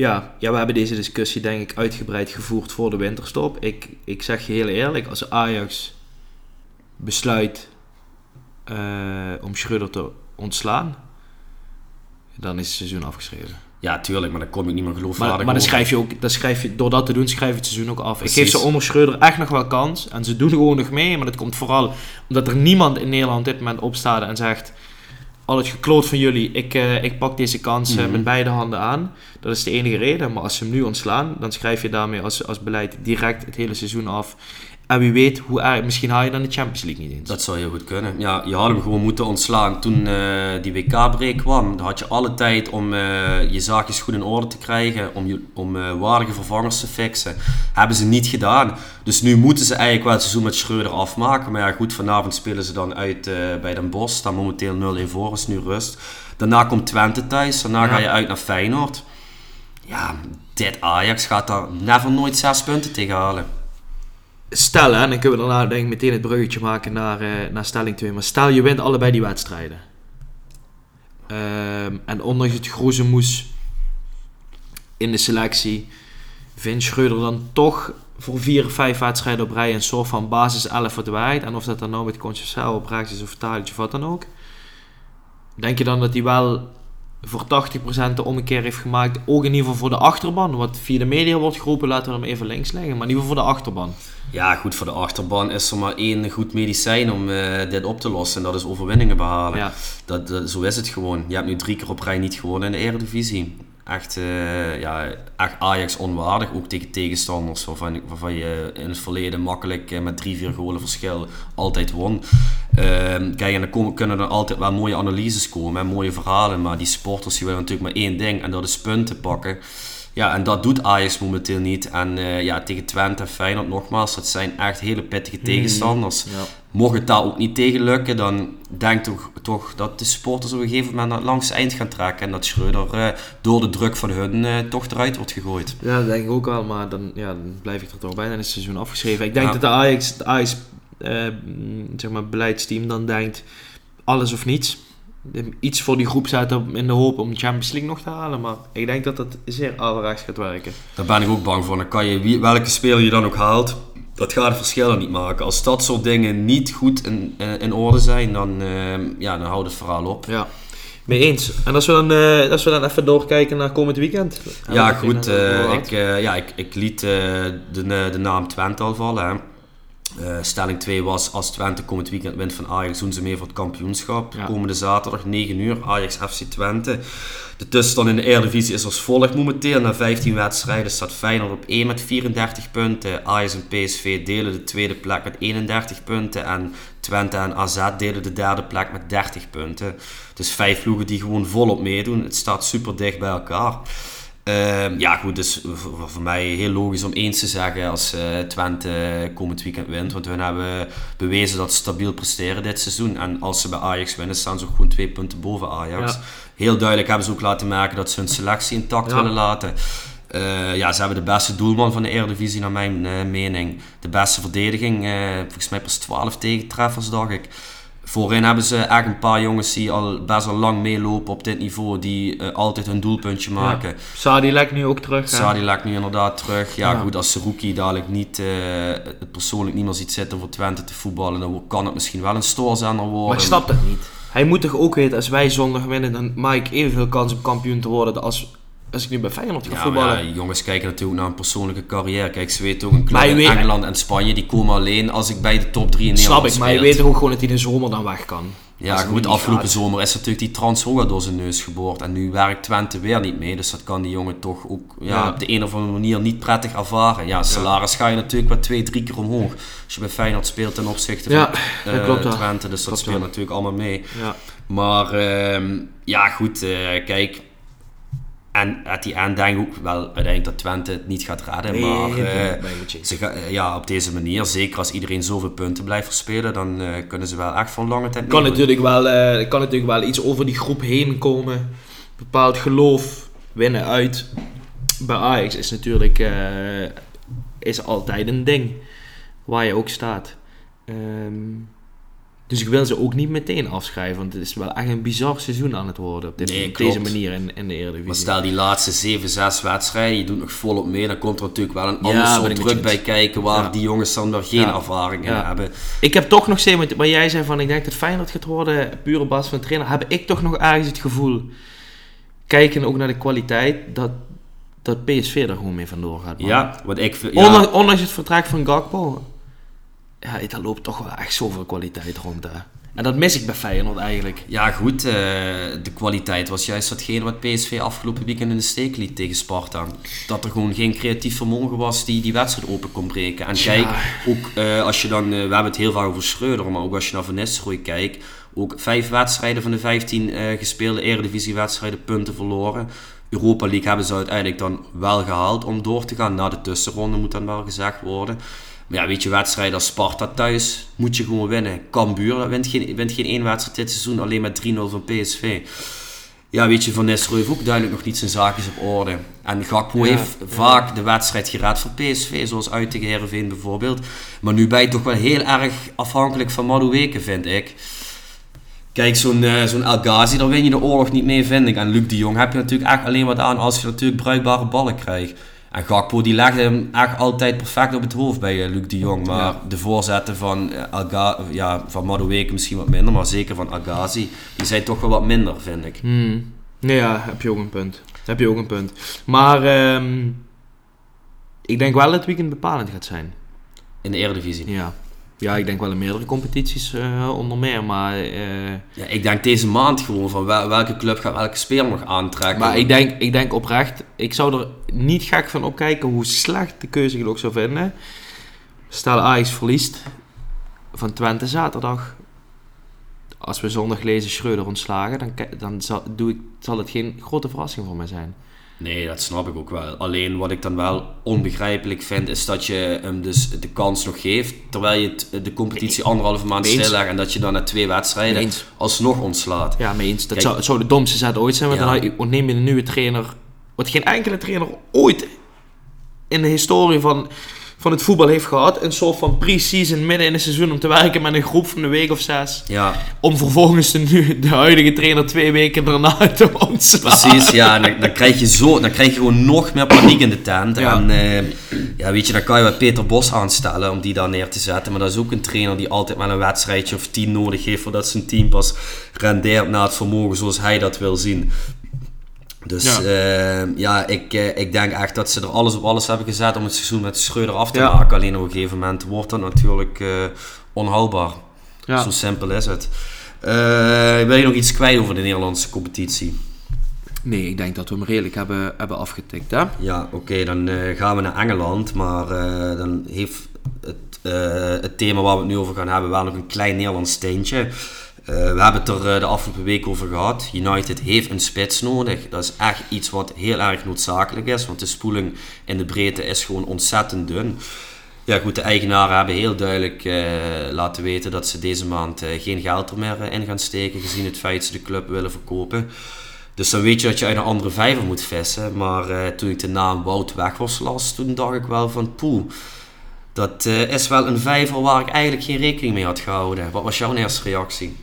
Ja, ja, we hebben deze discussie denk ik uitgebreid gevoerd voor de winterstop. Ik, ik zeg je heel eerlijk, als Ajax besluit uh, om Schreuder te ontslaan, dan is het seizoen afgeschreven. Ja, tuurlijk, maar dan kom ik niet meer geloofwaardig Maar, maar dan schrijf je ook, dan schrijf je, door dat te doen, schrijf je het seizoen ook af. Precies. Ik geef ze onder Schreuder echt nog wel kans. En ze doen gewoon nog mee. Maar dat komt vooral omdat er niemand in Nederland op dit moment opstaat en zegt... Al het gekloot van jullie, ik, eh, ik pak deze kans eh, Mhm. met beide handen aan. Dat is de enige reden. Maar als ze hem nu ontslaan, dan schrijf je daarmee als, als beleid direct het hele seizoen af. En wie weet, hoe erg, misschien haal je dan de Champions League niet eens. Dat zou heel goed kunnen. Ja, je had hem gewoon moeten ontslaan toen eh, die WK-break kwam. Dan had je alle tijd om eh, je zaakjes goed in orde te krijgen, om, je, om eh, waardige vervangers te fixen. Hebben ze niet gedaan. Dus nu moeten ze eigenlijk wel het seizoen met Schreuder afmaken. Maar ja, goed, vanavond spelen ze dan uit bij Den Bosch. Staan momenteel 0-1 voor, is nu rust. Daarna komt Twente thuis. Daarna Ja. ga je uit naar Feyenoord. Ja, dit Ajax gaat daar never nooit zes punten tegen halen. Stel, hè, dan kunnen we daarna denk ik meteen het bruggetje maken naar, eh, naar stelling 2. Maar stel, je wint allebei die wedstrijden. Ehm, en ondanks het groezemoes in de selectie, vindt Schreuder dan toch voor vier of vijf wedstrijden op rij een soort van basis 11 verdwijnt. En of dat dan nou met Conceição op rechts is of Tadic of wat dan ook. Denk je dan dat hij wel voor 80% de ommekeer heeft gemaakt, ook in ieder geval voor de achterban? Wat via de media wordt geroepen, laten we hem even links leggen. Maar in ieder geval voor de achterban. Ja, goed, voor de achterban is er maar één goed medicijn om eh, dit op te lossen. En dat is overwinningen behalen. Ja. Dat, dat- zo is het gewoon. Je hebt nu drie keer op rij niet gewonnen in de Eredivisie. Echt, eh, ja, Ajax onwaardig, ook tegen tegenstanders waarvan, waarvan je in het verleden makkelijk eh, met drie, vier golen verschil altijd won. Ehm, kijk, en dan komen, kunnen er altijd wel mooie analyses komen en mooie verhalen, maar die sporters die willen natuurlijk maar één ding en dat is punten pakken. Ja, en dat doet Ajax momenteel niet. En eh, ja, tegen Twente en Feyenoord nogmaals, dat zijn echt hele pittige tegenstanders. Ja. Mocht het daar ook niet tegen lukken, dan denk toch, toch dat de supporters op een gegeven moment naar het langste eind gaan trekken. En dat Schreuder eh, door de druk van hun eh, toch eruit wordt gegooid. Ja, dat denk ik ook wel, maar dan, ja, dan blijf ik er toch bij. Dan is het seizoen afgeschreven. Ik denk Ja. dat de Ajax, de Ajax zeg maar, beleidsteam dan denkt alles of niets. Iets voor die groep zetten in de hoop om de Champions League nog te halen. Maar ik denk dat dat zeer averechts gaat werken. Daar ben ik ook bang voor. Dan kan je, wie, welke speler je dan ook haalt, dat gaat het verschil er niet maken. Als dat soort dingen niet goed in, in, in orde zijn, dan, eh, ja, dan houdt het verhaal op. Ja, mee eens. En als we dan, eh, als we dan even doorkijken naar komend weekend. Ja, goed. eh, ik, eh, ja, ik, ik liet eh, de, de naam Twente al vallen. Hè. Eh, stelling 2 was, als Twente komend weekend wint van Ajax, doen ze mee voor het kampioenschap. Ja. Komende zaterdag, 9 uur, Ajax FC Twente. De tussenstand in de Eredivisie is als volgt momenteel. Na 15 wedstrijden staat Feyenoord op 1 met 34 punten. Ajax en PSV delen de tweede plek met 31 punten. En Twente en AZ delen de derde plek met 30 punten. Dus vijf ploegen die gewoon volop meedoen. Het staat super dicht bij elkaar. Ehm, ja, goed, dus voor, voor mij heel logisch om eens te zeggen als eh, Twente komend weekend wint. Want hun hebben bewezen dat ze stabiel presteren dit seizoen. En als ze bij Ajax winnen, staan ze ook gewoon twee punten boven Ajax. Ja. Heel duidelijk hebben ze ook laten merken dat ze hun selectie intact Ja. willen laten. Eh, ja, ze hebben de beste doelman van de Eredivisie, naar mijn eh, mening. De beste verdediging, volgens mij pas 12 tegentreffers, dacht ik. Voorin hebben ze echt een paar jongens die al best wel lang meelopen op dit niveau, die eh, altijd hun doelpuntje maken. Ja. Sadilek nu ook terug. hè? Sadi lijkt nu inderdaad terug. Ja, Ja. goed, als Seruki dadelijk niet, eh, het persoonlijk niet meer ziet zitten voor Twente te voetballen, dan kan het misschien wel een stoorzender worden. Maar ik snap dat niet. Hij moet toch ook weten, als wij zondag winnen, dan maak ik evenveel kans om kampioen te worden als, als ik nu bij Feyenoord ga Ja, voetballen. ja, jongens kijken natuurlijk naar een persoonlijke carrière. Kijk, ze weten ook een club in weet- Engeland en Spanje, die komen alleen als ik bij de top 3 in Snap Nederland ik, maar je weet ook gewoon dat hij de zomer dan weg kan. Ja, goed, afgelopen gaat. zomer is natuurlijk die transfer door zijn neus geboord. En nu werkt Twente weer niet mee. Dus dat kan die jongen toch ook ja, Ja. op de een of andere manier niet prettig ervaren. Ja, salaris ga je natuurlijk wel twee, drie keer omhoog. Als je bij Feyenoord speelt ten opzichte van eh, klopt. Twente. Dus dat Klopt speelt natuurlijk allemaal mee. Ja. Maar ehm, ja, goed, eh, kijk. En at die end denk ik ook wel uiteindelijk dat Twente het niet gaat redden. maar Nee, eh, ze ga- eh, ja, op deze manier, zeker als iedereen zoveel punten blijft verspelen, dan eh, kunnen ze wel echt een lange tijd kan natuurlijk, wel, kan natuurlijk wel iets over die groep heen komen. Bepaald geloof, winnen uit. Bij Ajax is natuurlijk eh, is altijd een ding. Waar je ook staat. Ehm, dus ik wil ze ook niet meteen afschrijven. Want het is wel echt een bizar seizoen aan het worden. Op, dit, Nee, op deze manier in, in de Eredivisie. Maar stel die laatste 7, 6 wedstrijden, je doet nog volop mee, dan komt er natuurlijk wel een ander soort druk bij kijken waar Ja. die jongens dan weer geen Ja. ervaring in hebben. Ik heb toch nog steeds, wat jij zei van ik denk dat Feyenoord gaat worden, pure bas van trainer, heb ik toch nog ergens het gevoel. kijken ook naar de kwaliteit, dat, dat PSV er gewoon mee vandoor gaat. Ja, wat ik... Ja. Ondanks, ondanks het vertrek van Gakpo, ja, daar loopt toch wel echt zoveel kwaliteit rond. Hè. En dat mis ik bij Feyenoord eigenlijk. Ja, goed. Uh, de kwaliteit was juist datgene wat PSV afgelopen weekend in de steek liet tegen Sparta. Dat er gewoon geen creatief vermogen was die die wedstrijd open kon breken. En kijk, ook uh, als je dan... Uh, we hebben het heel vaak over Schreuder, maar ook als je naar Van Nistelrooy kijkt... Ook vijf wedstrijden van de 15 gespeelde Eredivisie-wedstrijden punten verloren. Europa League hebben ze uiteindelijk dan wel gehaald om door te gaan. Na de tussenronde moet dan wel gezegd worden. Maar ja, weet je, wedstrijden als Sparta thuis moet je gewoon winnen. Cambuur wint geen, wint geen één wedstrijd dit seizoen, alleen met 3-0 van PSV. Ja, weet je, Van Nistelrooy heeft ook duidelijk nog niet zijn zaakjes op orde. En Gakpo heeft vaak de wedstrijd gered voor PSV, zoals uit tegen Heerenveen bijvoorbeeld. Maar nu ben je toch wel heel erg afhankelijk van Madueke, vind ik. Kijk, zo'n uh, zo'n El Ghazi, daar win je de oorlog niet mee, vind ik. En Luc de Jong heb je natuurlijk echt alleen wat aan als je natuurlijk bruikbare ballen krijgt. En Gakpo die legde hem echt altijd perfect op het hoofd bij uh, Luc de Jong. Maar de voorzetten van, uh, Alga ja, van Madueke misschien wat minder, maar zeker van Agazi, die zijn toch wel wat minder, vind ik. Hmm. Nee, ja, heb je ook een punt. Heb je ook een punt. Maar um, ik denk wel dat het weekend bepalend gaat zijn. In de Eredivisie? Ja. Ja, ik denk wel in meerdere competities uh, onder meer, maar... Uh... Ja, ik denk deze maand gewoon van wel, welke club gaat welke speler nog aantrekken. Maar ik denk, ik denk oprecht, ik zou er niet gek van opkijken hoe slecht de keuze ik ook zou vinden. Stel Ajax verliest van Twente zaterdag. Als we zondag lezen Schreuder ontslagen, dan, dan zal, doe ik, zal het geen grote verrassing voor mij zijn. Nee, dat snap ik ook wel. Alleen wat ik dan wel onbegrijpelijk vind, is dat je hem dus de kans nog geeft, terwijl je de competitie anderhalve maand stillegt en dat je dan na twee wedstrijden Meens. alsnog ontslaat. Ja, meens. Dat zou, zou de domste zet ooit zijn, want dan ontneem je een nieuwe trainer, wat geen enkele trainer ooit in de historie van van het voetbal heeft gehad. Een soort van pre-season midden in het seizoen om te werken met een groep van een week of zes. Ja. Om vervolgens de, nu, de huidige trainer twee weken daarna [laughs] te ontslaan. Precies, ja. Dan, dan, krijg je zo, dan krijg je gewoon nog meer paniek in de tent. Ja. En uh, ja, weet je, dan kan je wel Peter Bos aanstellen om die daar neer te zetten. Maar dat is ook een trainer die altijd maar een wedstrijdje of tien nodig heeft voordat zijn team pas rendeert naar het vermogen zoals hij dat wil zien. Dus ja, uh, ja ik, uh, ik denk echt dat ze er alles op alles hebben gezet om het seizoen met Schreuder af te ja. maken. Alleen op een gegeven moment wordt dat natuurlijk uh, onhoudbaar. Ja. Zo simpel is het. wil je nog iets kwijt over de Nederlandse competitie? Nee, ik denk dat we hem redelijk hebben, hebben afgetikt. Hè? Ja, oké, dan gaan we naar Engeland. Maar dan heeft het, het thema waar we het nu over gaan hebben wel nog een klein Nederlands steentje. Uh, we hebben het er uh, de afgelopen week over gehad. United heeft een spits nodig. Dat is echt iets wat heel erg noodzakelijk is, want de spoeling in de breedte is gewoon ontzettend dun. Ja goed, de eigenaren hebben heel duidelijk uh, laten weten dat ze deze maand geen geld er meer in gaan steken, gezien het feit dat ze de club willen verkopen. Dus dan weet je dat je uit een andere vijver moet vissen. Maar toen ik de naam Wout Weghorst las, toen dacht ik wel van poeh. Dat is wel een vijver waar ik eigenlijk geen rekening mee had gehouden. Wat was jouw eerste reactie?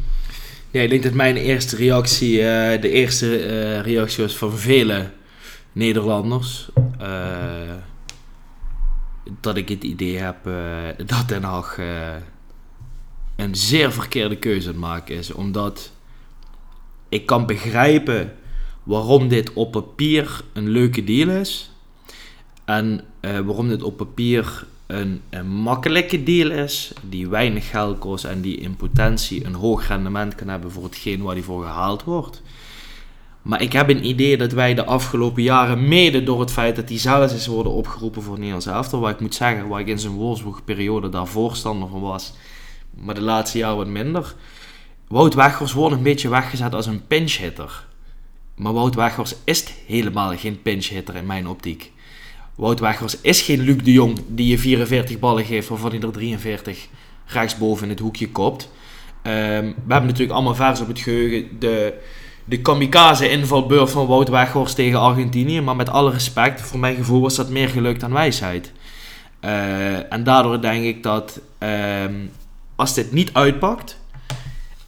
Ja, ik denk dat mijn eerste reactie, uh, de eerste uh, reactie was van vele Nederlanders. Uh, dat ik het idee heb dat Den Haag een zeer verkeerde keuze aan het maken is. Omdat ik kan begrijpen waarom dit op papier een leuke deal is. En waarom dit op papier een, een makkelijke deal is, die weinig geld kost en die in potentie een hoog rendement kan hebben voor hetgeen waar die voor gehaald wordt. Maar ik heb een idee dat wij de afgelopen jaren, mede door het feit dat hij zelfs is worden opgeroepen voor Nederlands elftal, waar ik moet zeggen, waar ik in zijn Wolfsburg-periode daar voorstander van was, maar de laatste jaren wat minder. Wout Weghorst wordt een beetje weggezet als een pinch hitter. Maar Wout Weghorst is helemaal geen pinch hitter in mijn optiek. Wout Weghorst is geen Luc de Jong die je 44 ballen geeft waarvan hij er 43 rechtsboven in het hoekje kopt. Um, we hebben natuurlijk allemaal vers op het geheugen de, de kamikaze invalbeurt van Wout Weghorst tegen Argentinië. Maar met alle respect, voor mijn gevoel was dat meer geluk dan wijsheid. Uh, en daardoor denk ik dat um, als dit niet uitpakt,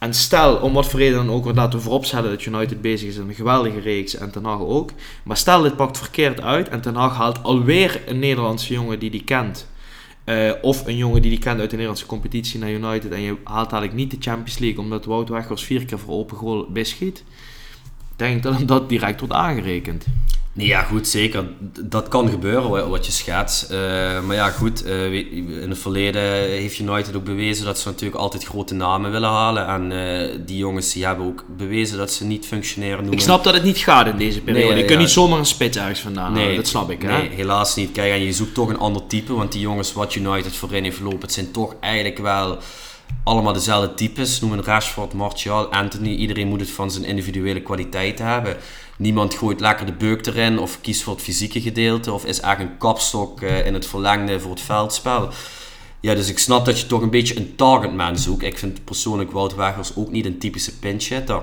en stel, om wat voor reden dan ook, laten we vooropstellen dat United bezig is met een geweldige reeks en Ten Hag ook. Maar stel, dit pakt verkeerd uit en Ten Hag haalt alweer een Nederlandse jongen die die kent. Uh, of een jongen die die kent uit de Nederlandse competitie naar United en je haalt eigenlijk niet de Champions League omdat Wout Weghorst vier keer voor open goal beschiet. denk dat hem [laughs] dat direct wordt aangerekend. Nee, ja, goed, zeker. Dat kan gebeuren, wat je schetst. Uh, maar ja, goed, uh, in het verleden heeft United ook bewezen dat ze natuurlijk altijd grote namen willen halen. En uh, die jongens die hebben ook bewezen dat ze niet functioneren. Noemen. Ik snap dat het niet gaat in deze periode. Nee, je kunt niet zomaar een spits ergens vandaan nee, halen, dat snap ik. Hè? Nee, helaas niet. Kijk, en je zoekt toch een ander type, want die jongens wat United voorin heeft lopen, het zijn toch eigenlijk wel allemaal dezelfde types. Noemen Rashford, Martial, Anthony. Iedereen moet het van zijn individuele kwaliteiten hebben. Niemand gooit lekker de beuk erin of kiest voor het fysieke gedeelte of is eigenlijk een kapstok uh, in het verlengde voor het veldspel. Ja, dus ik snap dat je toch een beetje een targetman zoekt. Ik vind persoonlijk Wout Weghorst ook niet een typische pinch hitter.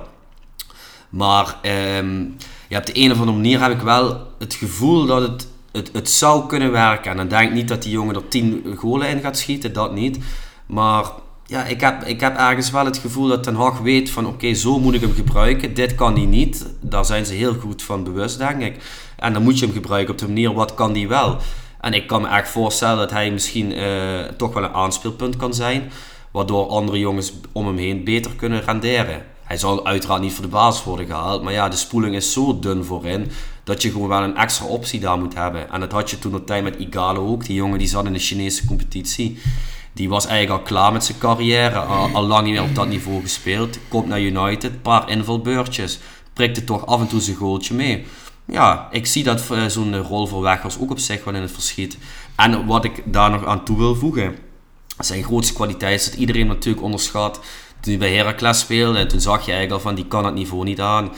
Maar um, ja, op de een of andere manier heb ik wel het gevoel dat het, het, het zou kunnen werken. En dan denk ik niet dat die jongen er 10 golen in gaat schieten, dat niet. Maar ja, ik heb, ik heb ergens wel het gevoel dat Ten Hag weet van oké, zo moet ik hem gebruiken. Dit kan hij niet. Daar zijn ze heel goed van bewust, denk ik. En dan moet je hem gebruiken op de manier wat kan die wel. En ik kan me echt voorstellen dat hij misschien uh, toch wel een aanspeelpunt kan zijn. Waardoor andere jongens om hem heen beter kunnen renderen. Hij zal uiteraard niet voor de basis worden gehaald. Maar ja, de spoeling is zo dun voorin. Dat je gewoon wel een extra optie daar moet hebben. En dat had je toen op tijd met Igalo ook. Die jongen die zat in de Chinese competitie. Die was eigenlijk al klaar met zijn carrière, al, lang niet meer op dat niveau gespeeld. Komt naar United, paar invalbeurtjes, prikte toch af en toe zijn goaltje mee. Ja, ik zie dat eh, zo'n rol voor Weghorst ook op zich wel in het verschiet. En wat ik daar nog aan toe wil voegen, zijn grootste kwaliteit is dat iedereen natuurlijk onderschat. Toen hij bij Heracles speelde, toen zag je eigenlijk al van die kan het niveau niet aan.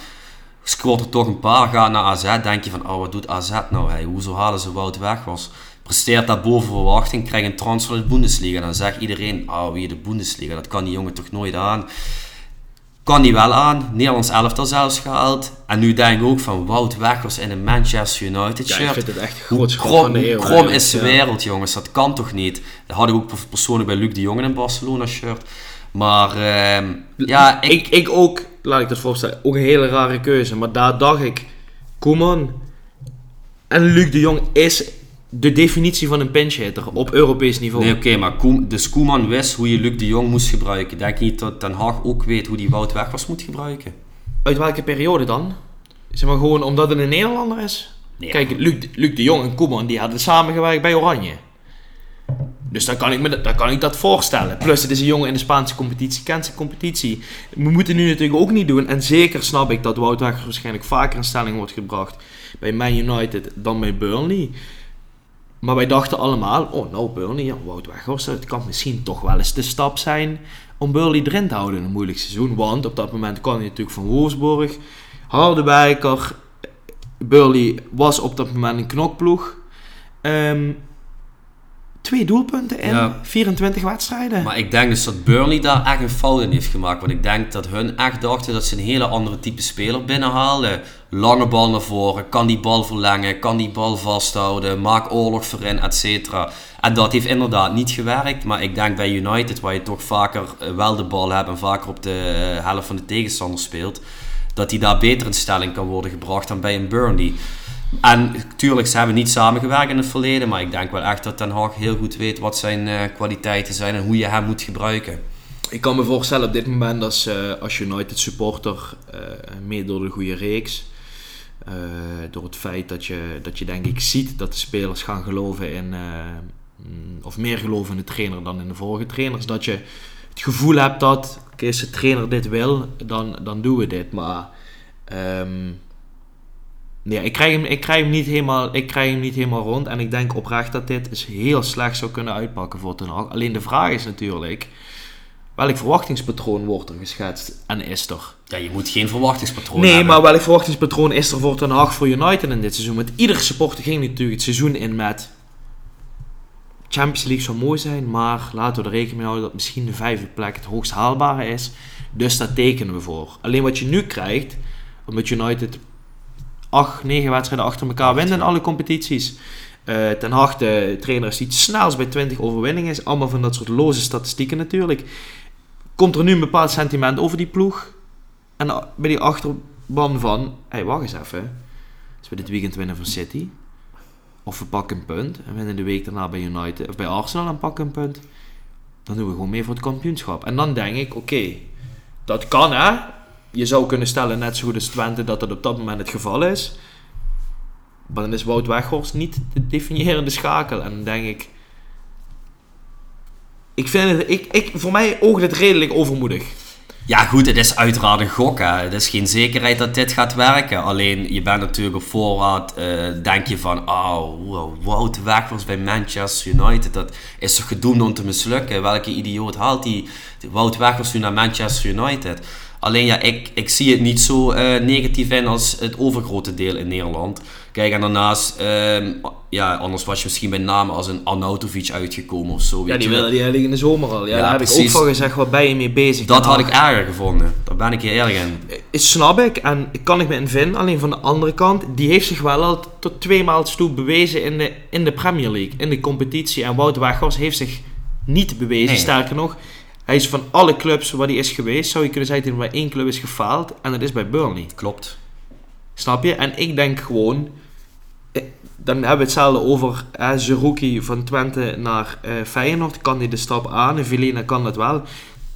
Scoort er toch een paar, gaat naar AZ, denk je van oh wat doet AZ nou? Hey, hoezo halen ze Wout Weghorst? Presteert dat boven verwachting, krijgt een transfer uit de Bundesliga. Dan zegt iedereen, ah, wie de Bundesliga, dat kan die jongen toch nooit aan. Kan die wel aan, Nederlands elftal zelfs gehaald. En nu denk ik ook van Wout Weghorst in een Manchester United shirt. Ja, ik vind het echt groot krom, krom is de wereld, jongens. Dat kan toch niet? Dat had ik ook persoonlijk bij Luc de Jong in een Barcelona shirt. Maar uh, ja, ik... ik... ik... ook, laat ik dat voorstellen, ook een hele rare keuze. Maar daar dacht ik, Koeman en Luc de Jong is de definitie van een pinch op Europees niveau. Nee, oké, maar Koem, de Koeman wist hoe je Luc de Jong moest gebruiken. Denk je niet dat Den Haag ook weet hoe die Wout Weghorst moet gebruiken? Uit welke periode dan? Zeg maar gewoon omdat het een Nederlander is? Kijk, Luc, Luc de Jong en Koeman die hadden samengewerkt bij Oranje. Dus dan kan, ik me, dan kan ik dat voorstellen. Plus, het is een jongen in de Spaanse competitie, kent zijn competitie. We moeten nu natuurlijk ook niet doen. En zeker snap ik dat Wout Weghorst waarschijnlijk vaker in stelling wordt gebracht bij Man United dan bij Burnley. Maar wij dachten allemaal, oh nou Burnley, ja, Wout Weghorst, het kan misschien toch wel eens de stap zijn om Burnley erin te houden in een moeilijk seizoen. Want op dat moment kwam hij natuurlijk van Wolfsburg, Harderwijker, Burley was op dat moment een knokploeg. Um, Twee doelpunten in 24 wedstrijden. Maar ik denk dus dat Burnley daar echt een fout in heeft gemaakt. Want ik denk dat hun echt dachten dat ze een hele andere type speler binnenhaalden. Lange bal naar voren, kan die bal verlengen, kan die bal vasthouden, maak oorlog voorin, et cetera. En dat heeft inderdaad niet gewerkt. Maar ik denk bij United, waar je toch vaker eh, wel de bal hebt en vaker op de eh, helft van de tegenstander speelt, dat hij daar beter in stelling kan worden gebracht dan bij een Burnley. En natuurlijk, ze hebben niet samengewerkt in het verleden, maar ik denk wel echt dat Ten Hag heel goed weet wat zijn uh, kwaliteiten zijn en hoe je hem moet gebruiken. Ik kan me voorstellen op dit moment als, uh, als United supporter, uh, meer door de goede reeks, door het feit dat je, dat je denk ik ziet dat de spelers gaan geloven in, mm, of meer geloven in de trainer dan in de vorige trainers, dat je het gevoel hebt dat, oké, als de trainer dit wil, dan, dan doen we dit. Maar um, ja, ik krijg, hem, ik, krijg hem niet helemaal, ik krijg hem niet helemaal rond. En ik denk oprecht dat dit eens heel slecht zou kunnen uitpakken voor Ten Hag. Alleen de vraag is natuurlijk... Welk verwachtingspatroon wordt er geschetst en is er? Ja, je moet geen verwachtingspatroon nee, hebben. Nee, maar welk verwachtingspatroon is er voor Ten Hag voor United in dit seizoen? Met iedere supporter ging natuurlijk het seizoen in met... Champions League zou mooi zijn, maar laten we er rekening mee houden dat misschien de vijfde plek het hoogst haalbare is. Dus daar tekenen we voor. Alleen wat je nu krijgt, omdat United acht, negen wedstrijden achter elkaar winnen in alle competities. Uh, ten Hag, trainer, is die snelst bij 20 overwinningen is. Allemaal van dat soort loze statistieken natuurlijk. Komt er nu een bepaald sentiment over die ploeg. En bij die achterban van... hey, wacht eens even. Als we dit weekend winnen van City... Of we pakken een punt en winnen de week daarna bij United of bij Arsenal en pakken een punt. Dan doen we gewoon mee voor het kampioenschap. En dan denk ik, oké, dat kan hè. Je zou kunnen stellen, net zo goed als Twente, dat dat op dat moment het geval is. Maar dan is Wout Weghorst niet de definiërende schakel. En dan denk ik... Ik vind het... Ik, ik, voor mij oogt het redelijk overmoedig. Ja, goed, het is uiteraard een gok. Hè. Het is geen zekerheid dat dit gaat werken. Alleen je bent natuurlijk op voorraad. Uh, denk je van, oh, Wout Weghorst bij Manchester United. Dat is toch gedoemd om te mislukken? Welke idioot haalt die Wout Weghorst nu naar Manchester United? Alleen ja, ik, ik zie het niet zo uh, negatief in als het overgrote deel in Nederland. Kijk, en daarnaast, uh, ja, anders was je misschien bij namen als een Arnautovic uitgekomen of zo. Ja, die wilde die eigenlijk in de zomer al. Ja, ja daar heb ik ook van gezegd, wat ben je mee bezig? Dat had ik erger gevonden. Daar ben ik heel erg in. Eh, snap ik en kan ik me in vinden. Alleen van de andere kant, die heeft zich wel al tot twee maal toe bewezen in de, in de Premier League, in de competitie. En Wout Weghorst heeft zich niet bewezen, sterker nog hij is van alle clubs waar hij is geweest, zou je kunnen zeggen dat hij bij één club is gefaald. En dat is bij Burnley. Klopt. Snap je? En ik denk gewoon... Eh, dan hebben we hetzelfde over Zerouki van Twente naar eh, Feyenoord. Kan hij de stap aan? En Vilena kan dat wel.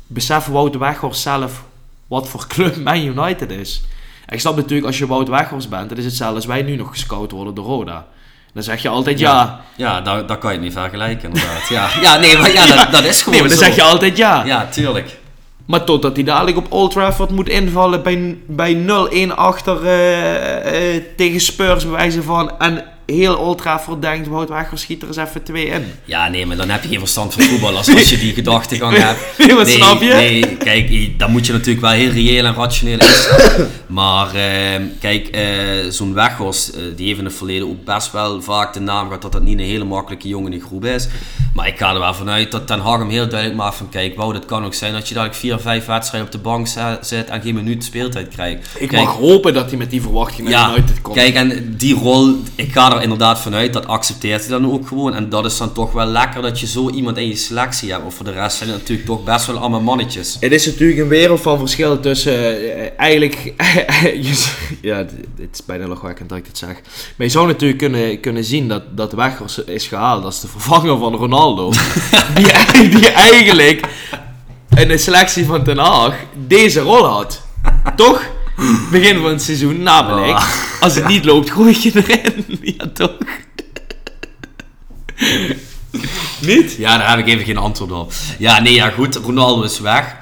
Besef Wout Weghorst zelf wat voor club Man United is. ik snap natuurlijk als je Wout Weghorst bent, dat is hetzelfde als wij nu nog gescout worden door Roda. Dan zeg je altijd ja. Ja, daar, daar kan je het niet vergelijken inderdaad. Ja, ja nee, maar ja, Dat, dat, is gewoon Nee, maar dan zeg je altijd ja. Ja, tuurlijk. Maar totdat hij dadelijk op Old Trafford moet invallen bij, bij 0-1 achter uh, uh, tegen Spurs bewijzen van... En heel Old Trafford denkt, Wout Weghorst schiet er eens even twee in. Ja, nee, maar dan heb je geen verstand van voetbal als, als je die gedachtegang hebt. [laughs] Nee, wat snap je? Nee, kijk, dan moet je natuurlijk wel heel reëel en rationeel instaan. [laughs] maar uh, kijk, uh, zo'n Weghorst, uh, die heeft in het verleden ook best wel vaak de naam gehad dat dat niet een hele makkelijke jongen in de groep is. Maar ik ga er wel vanuit dat Ten Hag hem heel duidelijk maakt van, kijk, Wout, het kan ook zijn dat je dadelijk vier of vijf wedstrijden op de bank zit en geen minuut speeltijd krijgt. Ik kijk, mag hopen dat hij met die verwachtingen ja, uit komt. Kijk, en die rol, ik ga er inderdaad vanuit, dat accepteert hij dan ook gewoon. En dat is dan toch wel lekker dat je zo iemand in je selectie hebt. Of voor de rest zijn het natuurlijk toch best wel allemaal mannetjes. Het is natuurlijk een wereld van verschil tussen uh, eigenlijk... [laughs] ja, het is bijna lachwekkend dat ik dit zeg. Maar je zou natuurlijk kunnen, kunnen zien dat, dat Weghorst is gehaald als de vervanger van Ronaldo. [laughs] die, die eigenlijk in de selectie van Ten Haag deze rol had. Toch? Begin van het seizoen, namelijk. Oh. Als het niet loopt, gooi je erin. [laughs] Ja, toch? Niet? Ja, daar heb ik even geen antwoord op. Ja, nee, ja, goed. Ronaldo is weg.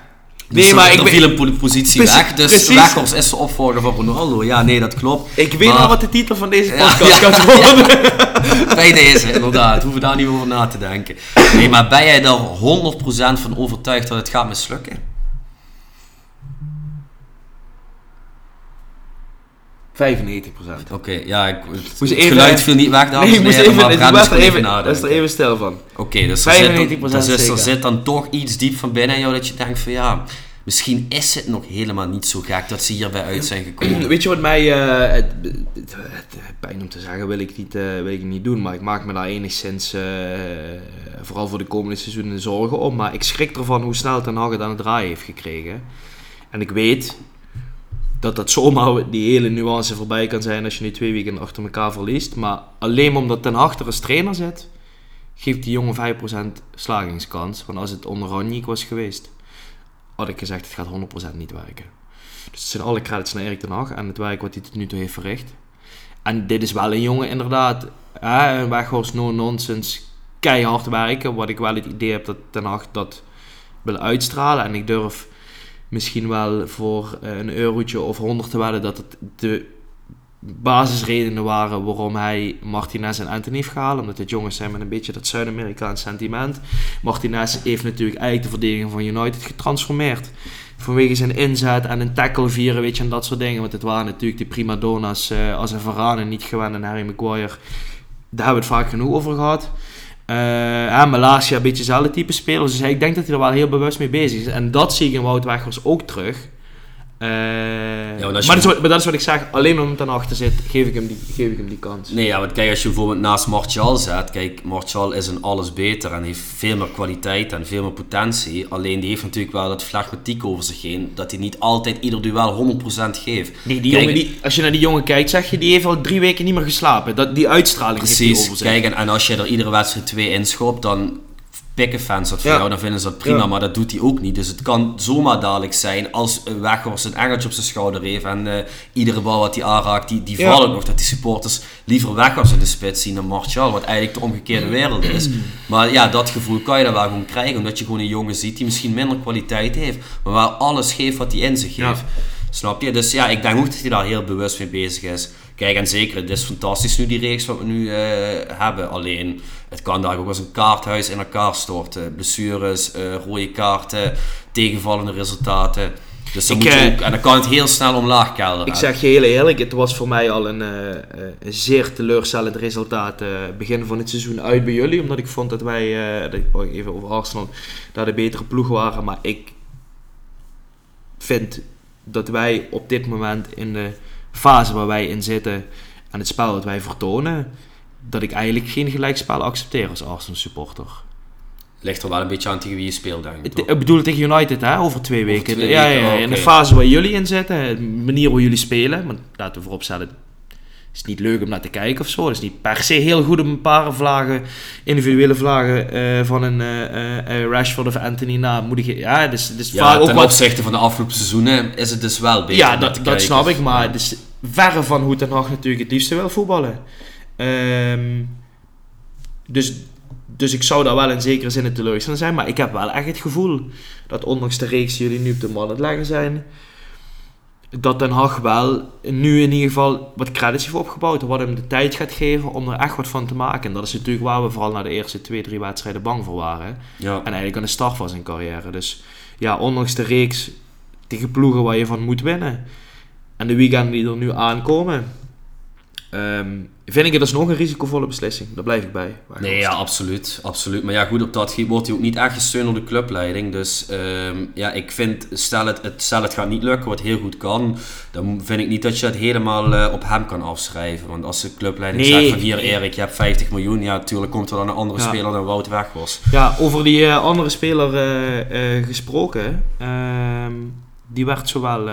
Dus nee, maar ik viel een positie weg. Dus Weghorst is de opvolger van Ronaldo. Ja, nee, dat klopt. Ik weet al wat de titel van deze podcast [laughs] gaat worden. [laughs] Bij deze, inderdaad. Hoeven daar niet over na te denken. Nee, maar ben jij er 100% van overtuigd dat het gaat mislukken? 95%. Oké, ja, ik, het, het even, geluid viel niet weg, dames nee, en heren, maar Brent is er even, er even stil van. Oké, dus, er zit, dan, dus er zit dan toch iets diep van binnen jou dat je denkt van ja, misschien is het nog helemaal niet zo gek dat ze hierbij uit zijn gekomen. [clears throat] Weet je wat mij, uh, het, het, pijn om te zeggen wil ik, niet, uh, wil ik niet doen, maar ik maak me daar enigszins, uh, vooral voor de komende seizoenen, zorgen om. Maar ik schrik ervan hoe snel Ten Hag het aan het draaien heeft gekregen. En ik weet, dat dat zomaar die hele nuance voorbij kan zijn als je nu twee weken achter elkaar verliest. Maar alleen omdat ten achter als trainer zit, geeft die jongen 5% slagingskans. Want als het onder was geweest, had ik gezegd het gaat 100% niet werken. Dus het zijn alle credits naar Erik ten Hag en het werk wat hij tot nu toe heeft verricht. En dit is wel een jongen inderdaad, hè, een weghorst no-nonsense, keihard werken. Wat ik wel het idee heb dat ten Hag dat wil uitstralen. En ik durf misschien wel voor eh, een eurotje of honderd te wedden dat het de basisredenen waren waarom hij Martinez en Anthony heeft gehaald. Omdat het jongens zijn met een beetje dat Zuid-Amerikaans sentiment. Martinez heeft natuurlijk eigenlijk de verdediging van United getransformeerd. Vanwege zijn inzet en een tackle vieren, weet je, en dat soort dingen. Want het waren natuurlijk die prima donna's uh, als een Varane niet gewend en Harry Maguire. Daar hebben we het vaak genoeg over gehad. Uh, ja, Malasia, een beetje dezelfde type spelers. Dus ik denk dat hij er wel heel bewust mee bezig is. En dat zie ik in Wout Weghorst ook terug. Uh, maar, dat is, wat, dat is wat ik zeg, alleen omdat hij achter zit, geef ik, hem die, geef ik hem die kans. Nee, ja, want kijk, als je bijvoorbeeld naast Martial zet, kijk, Martial is een alles beter en heeft veel meer kwaliteit en veel meer potentie. Alleen die heeft natuurlijk wel dat flegmatiek over zich heen, dat hij niet altijd ieder duel 100% geeft. Nee, die jongen, die, als je naar die jongen kijkt, zeg je, die heeft al drie weken niet meer geslapen. Dat, die uitstraling Precies, over zich. kijk, en, en als je er iedere wedstrijd twee inschopt, dan fans dat voor jou, dan vinden ze dat prima, maar dat doet hij ook niet. Dus het kan zomaar dadelijk zijn als Weghorst een engeltje op zijn schouder heeft en uh, iedere bal wat hij aanraakt, die, die vallen nog. Dat die supporters liever Weghorst in de spits zien dan Martial, wat eigenlijk de omgekeerde wereld is. [clears throat] Maar ja, dat gevoel kan je dan wel gewoon krijgen, omdat je gewoon een jongen ziet die misschien minder kwaliteit heeft, maar waar alles geeft wat hij in zich heeft. Snap je? Dus ja, ik denk ook dat hij daar heel bewust mee bezig is. Kijk, en zeker, het is fantastisch nu die reeks wat we nu uh, hebben. Alleen, het kan daar ook als een kaarthuis in elkaar storten. Blessures, uh, rode kaarten, tegenvallende resultaten. Dus dan ik, moet eh, ook, en dan kan het heel snel omlaag kelderen. Ik zeg je heel eerlijk, het was voor mij al een, uh, zeer teleurstellend resultaat begin van het seizoen uit bij jullie. Omdat ik vond dat wij, dat, even over Arsenal, daar de betere ploeg waren. Maar ik vind dat wij op dit moment in de fase waar wij in zitten en het spel dat wij vertonen, dat ik eigenlijk geen gelijkspel accepteer als Arsenal supporter. Ligt er wel een beetje aan tegen wie je speelt, denk ik. Ik bedoel tegen United, hè, over twee weken. ja, ja, In de fase waar jullie in zitten, de manier hoe jullie spelen. Maar laten we vooropstellen, is niet leuk om naar te kijken of zo. Het is niet per se heel goed om een paar vlagen, individuele vlagen uh, van een uh, uh, Rashford of Anthony na. Moet ik, ja, dus, dus ja, ten ook opzichte van de afgelopen seizoenen is het dus wel beter. Ja, dat, dat snap ik, maar het is verre van hoe Ten Hag natuurlijk het liefste wil voetballen. Um, dus, dus ik zou daar wel in zekere zin teleurgesteld zijn. Maar ik heb wel echt het gevoel dat ondanks de reeks die jullie nu op de man het leggen zijn dat Den Haag wel nu in ieder geval wat credits heeft opgebouwd. Wat hem de tijd gaat geven om er echt wat van te maken. En dat is natuurlijk waar we vooral na de eerste twee, drie wedstrijden bang voor waren. Ja. En eigenlijk aan de start van zijn carrière. Dus ja, ondanks de reeks tegen ploegen waar je van moet winnen. En de weekenden die er nu aankomen. Um, vind ik het alsnog een risicovolle beslissing. Daar blijf ik bij. Nee, ja, absoluut, absoluut. Maar ja, goed, op dat gebied wordt hij ook niet echt gesteund door de clubleiding. Dus um, ja, ik vind, stel het, het, stel het gaat niet lukken, wat heel goed kan, dan vind ik niet dat je het helemaal uh, op hem kan afschrijven. Want als de clubleiding nee, zegt van hier Erik, je hebt 50 miljoen, ja, natuurlijk komt er dan een andere ja. speler dan Wout weg was. Ja, over die uh, andere speler uh, gesproken, ehm, die werd zowel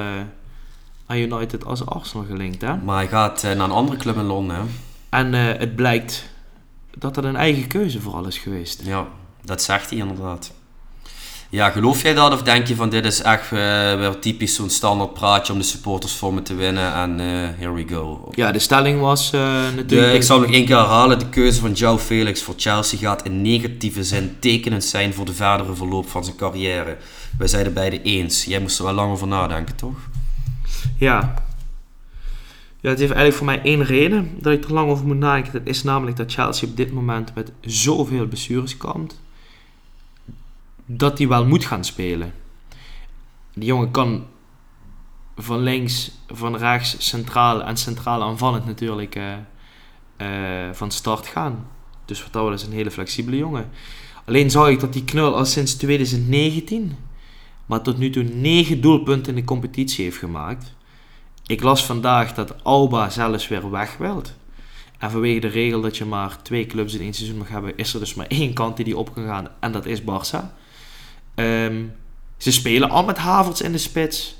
aan United als Arsenal gelinkt. Hè? Maar hij gaat naar een andere club in Londen. Hè? En uh, het blijkt dat dat een eigen keuze vooral is geweest. Ja, dat zegt hij inderdaad. Ja, geloof jij dat of denk je van dit is echt uh, weer typisch zo'n standaard praatje om de supporters voor me te winnen en uh, here we go? Ja, de stelling was uh, natuurlijk... De, ik zal nog één keer herhalen, de keuze van Joe Felix voor Chelsea gaat in negatieve zin tekenend zijn voor de verdere verloop van zijn carrière. Wij zijn er beide eens. Jij moest er wel lang over nadenken, toch? Ja, ja, het heeft eigenlijk voor mij één reden dat ik er lang over moet nadenken. Dat is namelijk dat Chelsea op dit moment met zoveel blessures komt. Dat hij wel moet gaan spelen. Die jongen kan van links, van rechts, centraal en centraal aanvallend natuurlijk uh, uh, van start gaan. Dus wat dat is een hele flexibele jongen. Alleen zag ik dat die knul al sinds 2019, maar tot nu toe 9 doelpunten in de competitie heeft gemaakt. Ik las vandaag dat Alba zelfs weer weg wilt. En vanwege de regel dat je maar twee clubs in één seizoen mag hebben, is er dus maar één kant die die op kan gaan. En dat is Barça. Ehm, ze spelen al met Havertz in de spits.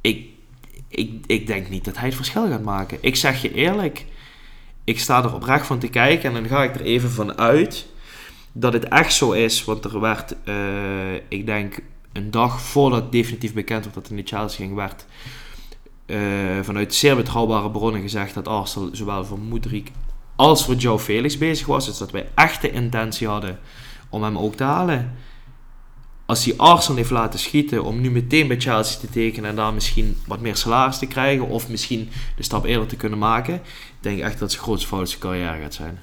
Ik, ik, ik denk niet dat hij het verschil gaat maken. Ik zeg je eerlijk. Ik sta er oprecht van te kijken. En dan ga ik er even van uit dat het echt zo is. Want er werd, uh, ik denk, een dag voordat definitief bekend werd dat er in de Chelsea ging, werd uh, vanuit zeer betrouwbare bronnen gezegd dat Arsenal zowel voor Moedrik als voor Joe Felix bezig was. Dus dat wij echt de intentie hadden om hem ook te halen. Als hij Arsenal heeft laten schieten om nu meteen bij Chelsea te tekenen en daar misschien wat meer salaris te krijgen of misschien de stap eerder te kunnen maken, denk ik echt dat het zijn grootste fout carrière gaat zijn.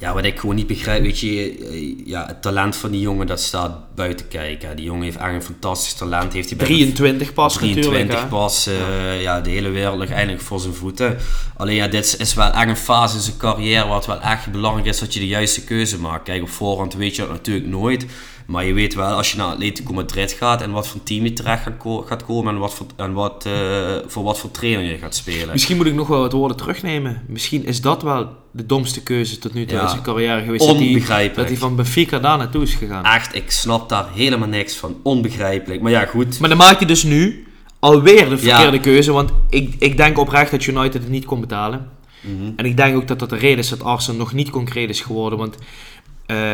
Ja, wat ik gewoon niet begrijp, weet je, eh, ja, het talent van die jongen dat staat buiten kijken. Die jongen heeft echt een fantastisch talent. Heeft hij 23 pas 23 pas, uh, ja. ja. de hele wereld ligt eigenlijk voor zijn voeten. Alleen ja, dit is wel echt een fase in zijn carrière waar het wel echt belangrijk is dat je de juiste keuze maakt. Kijk, op voorhand weet je dat natuurlijk nooit. Maar je weet wel, als je naar Atletico Madrid gaat en wat voor team je terecht gaat, komen en, wat voor, en wat, uh, voor wat voor trainer je gaat spelen. Misschien moet ik nog wel wat woorden terugnemen. Misschien is dat wel de domste keuze tot nu toe in zijn carrière geweest. Onbegrijpelijk. Dat hij, van Benfica daar naartoe is gegaan. Echt, ik snap daar helemaal niks van. Onbegrijpelijk. Maar ja, goed. Maar dan maak je dus nu alweer de verkeerde keuze. Want ik, ik denk oprecht dat United het niet kon betalen. Mhm. En ik denk ook dat dat de reden is dat Arsenal nog niet concreet is geworden. Want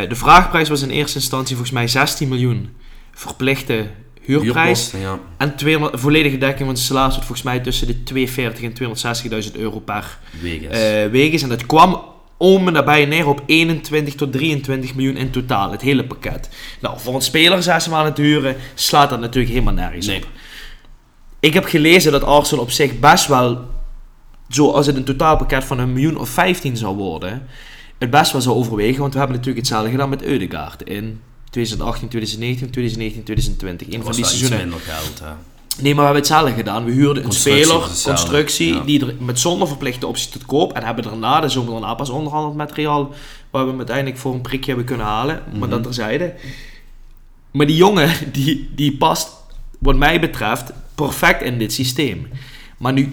de vraagprijs was in eerste instantie volgens mij 16 miljoen. Verplichte huurprijs. ja. En 200, volledige dekking van de salaris wordt volgens mij tussen de 240 en 260.000 euro per week. En dat kwam om en nabij neer op 21 tot 23 miljoen in totaal, het hele pakket. Nou, voor een speler zes maanden te huren slaat dat natuurlijk helemaal nergens nee. op. Ik heb gelezen dat Arsenal op zich best wel, zoals het een totaalpakket van een miljoen of 15 zou worden, het best wel zou overwegen. Want we hebben natuurlijk hetzelfde gedaan met Eudegaard in 2018, 2019, 2019, 2020. Een van die seizoenen. minder geld, hè? Nee, maar we hebben hetzelfde gedaan. We huurden een speler, constructie, die er met zonder verplichte optie te koop. En hebben daarna de zomer daarna pas onderhandeld met Real. Waar we hem uiteindelijk voor een prikje hebben kunnen halen. Maar mm dat terzijde. Maar die jongen, die, die past, wat mij betreft, perfect in dit systeem. Maar nu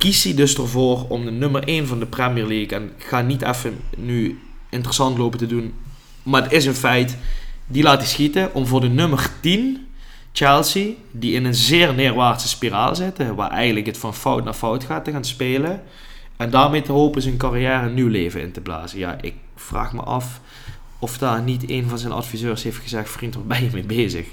kiest hij dus ervoor om de nummer 1 van de Premier League. En ik ga niet even nu interessant lopen te doen. Maar het is een feit. Die laat schieten om voor de nummer 10 Chelsea, die in een zeer neerwaartse spiraal zitten, waar eigenlijk het van fout naar fout gaat te gaan spelen. En daarmee te hopen zijn carrière een nieuw leven in te blazen. Ja, ik vraag me af of daar niet een van zijn adviseurs heeft gezegd: vriend, waar ben je mee bezig?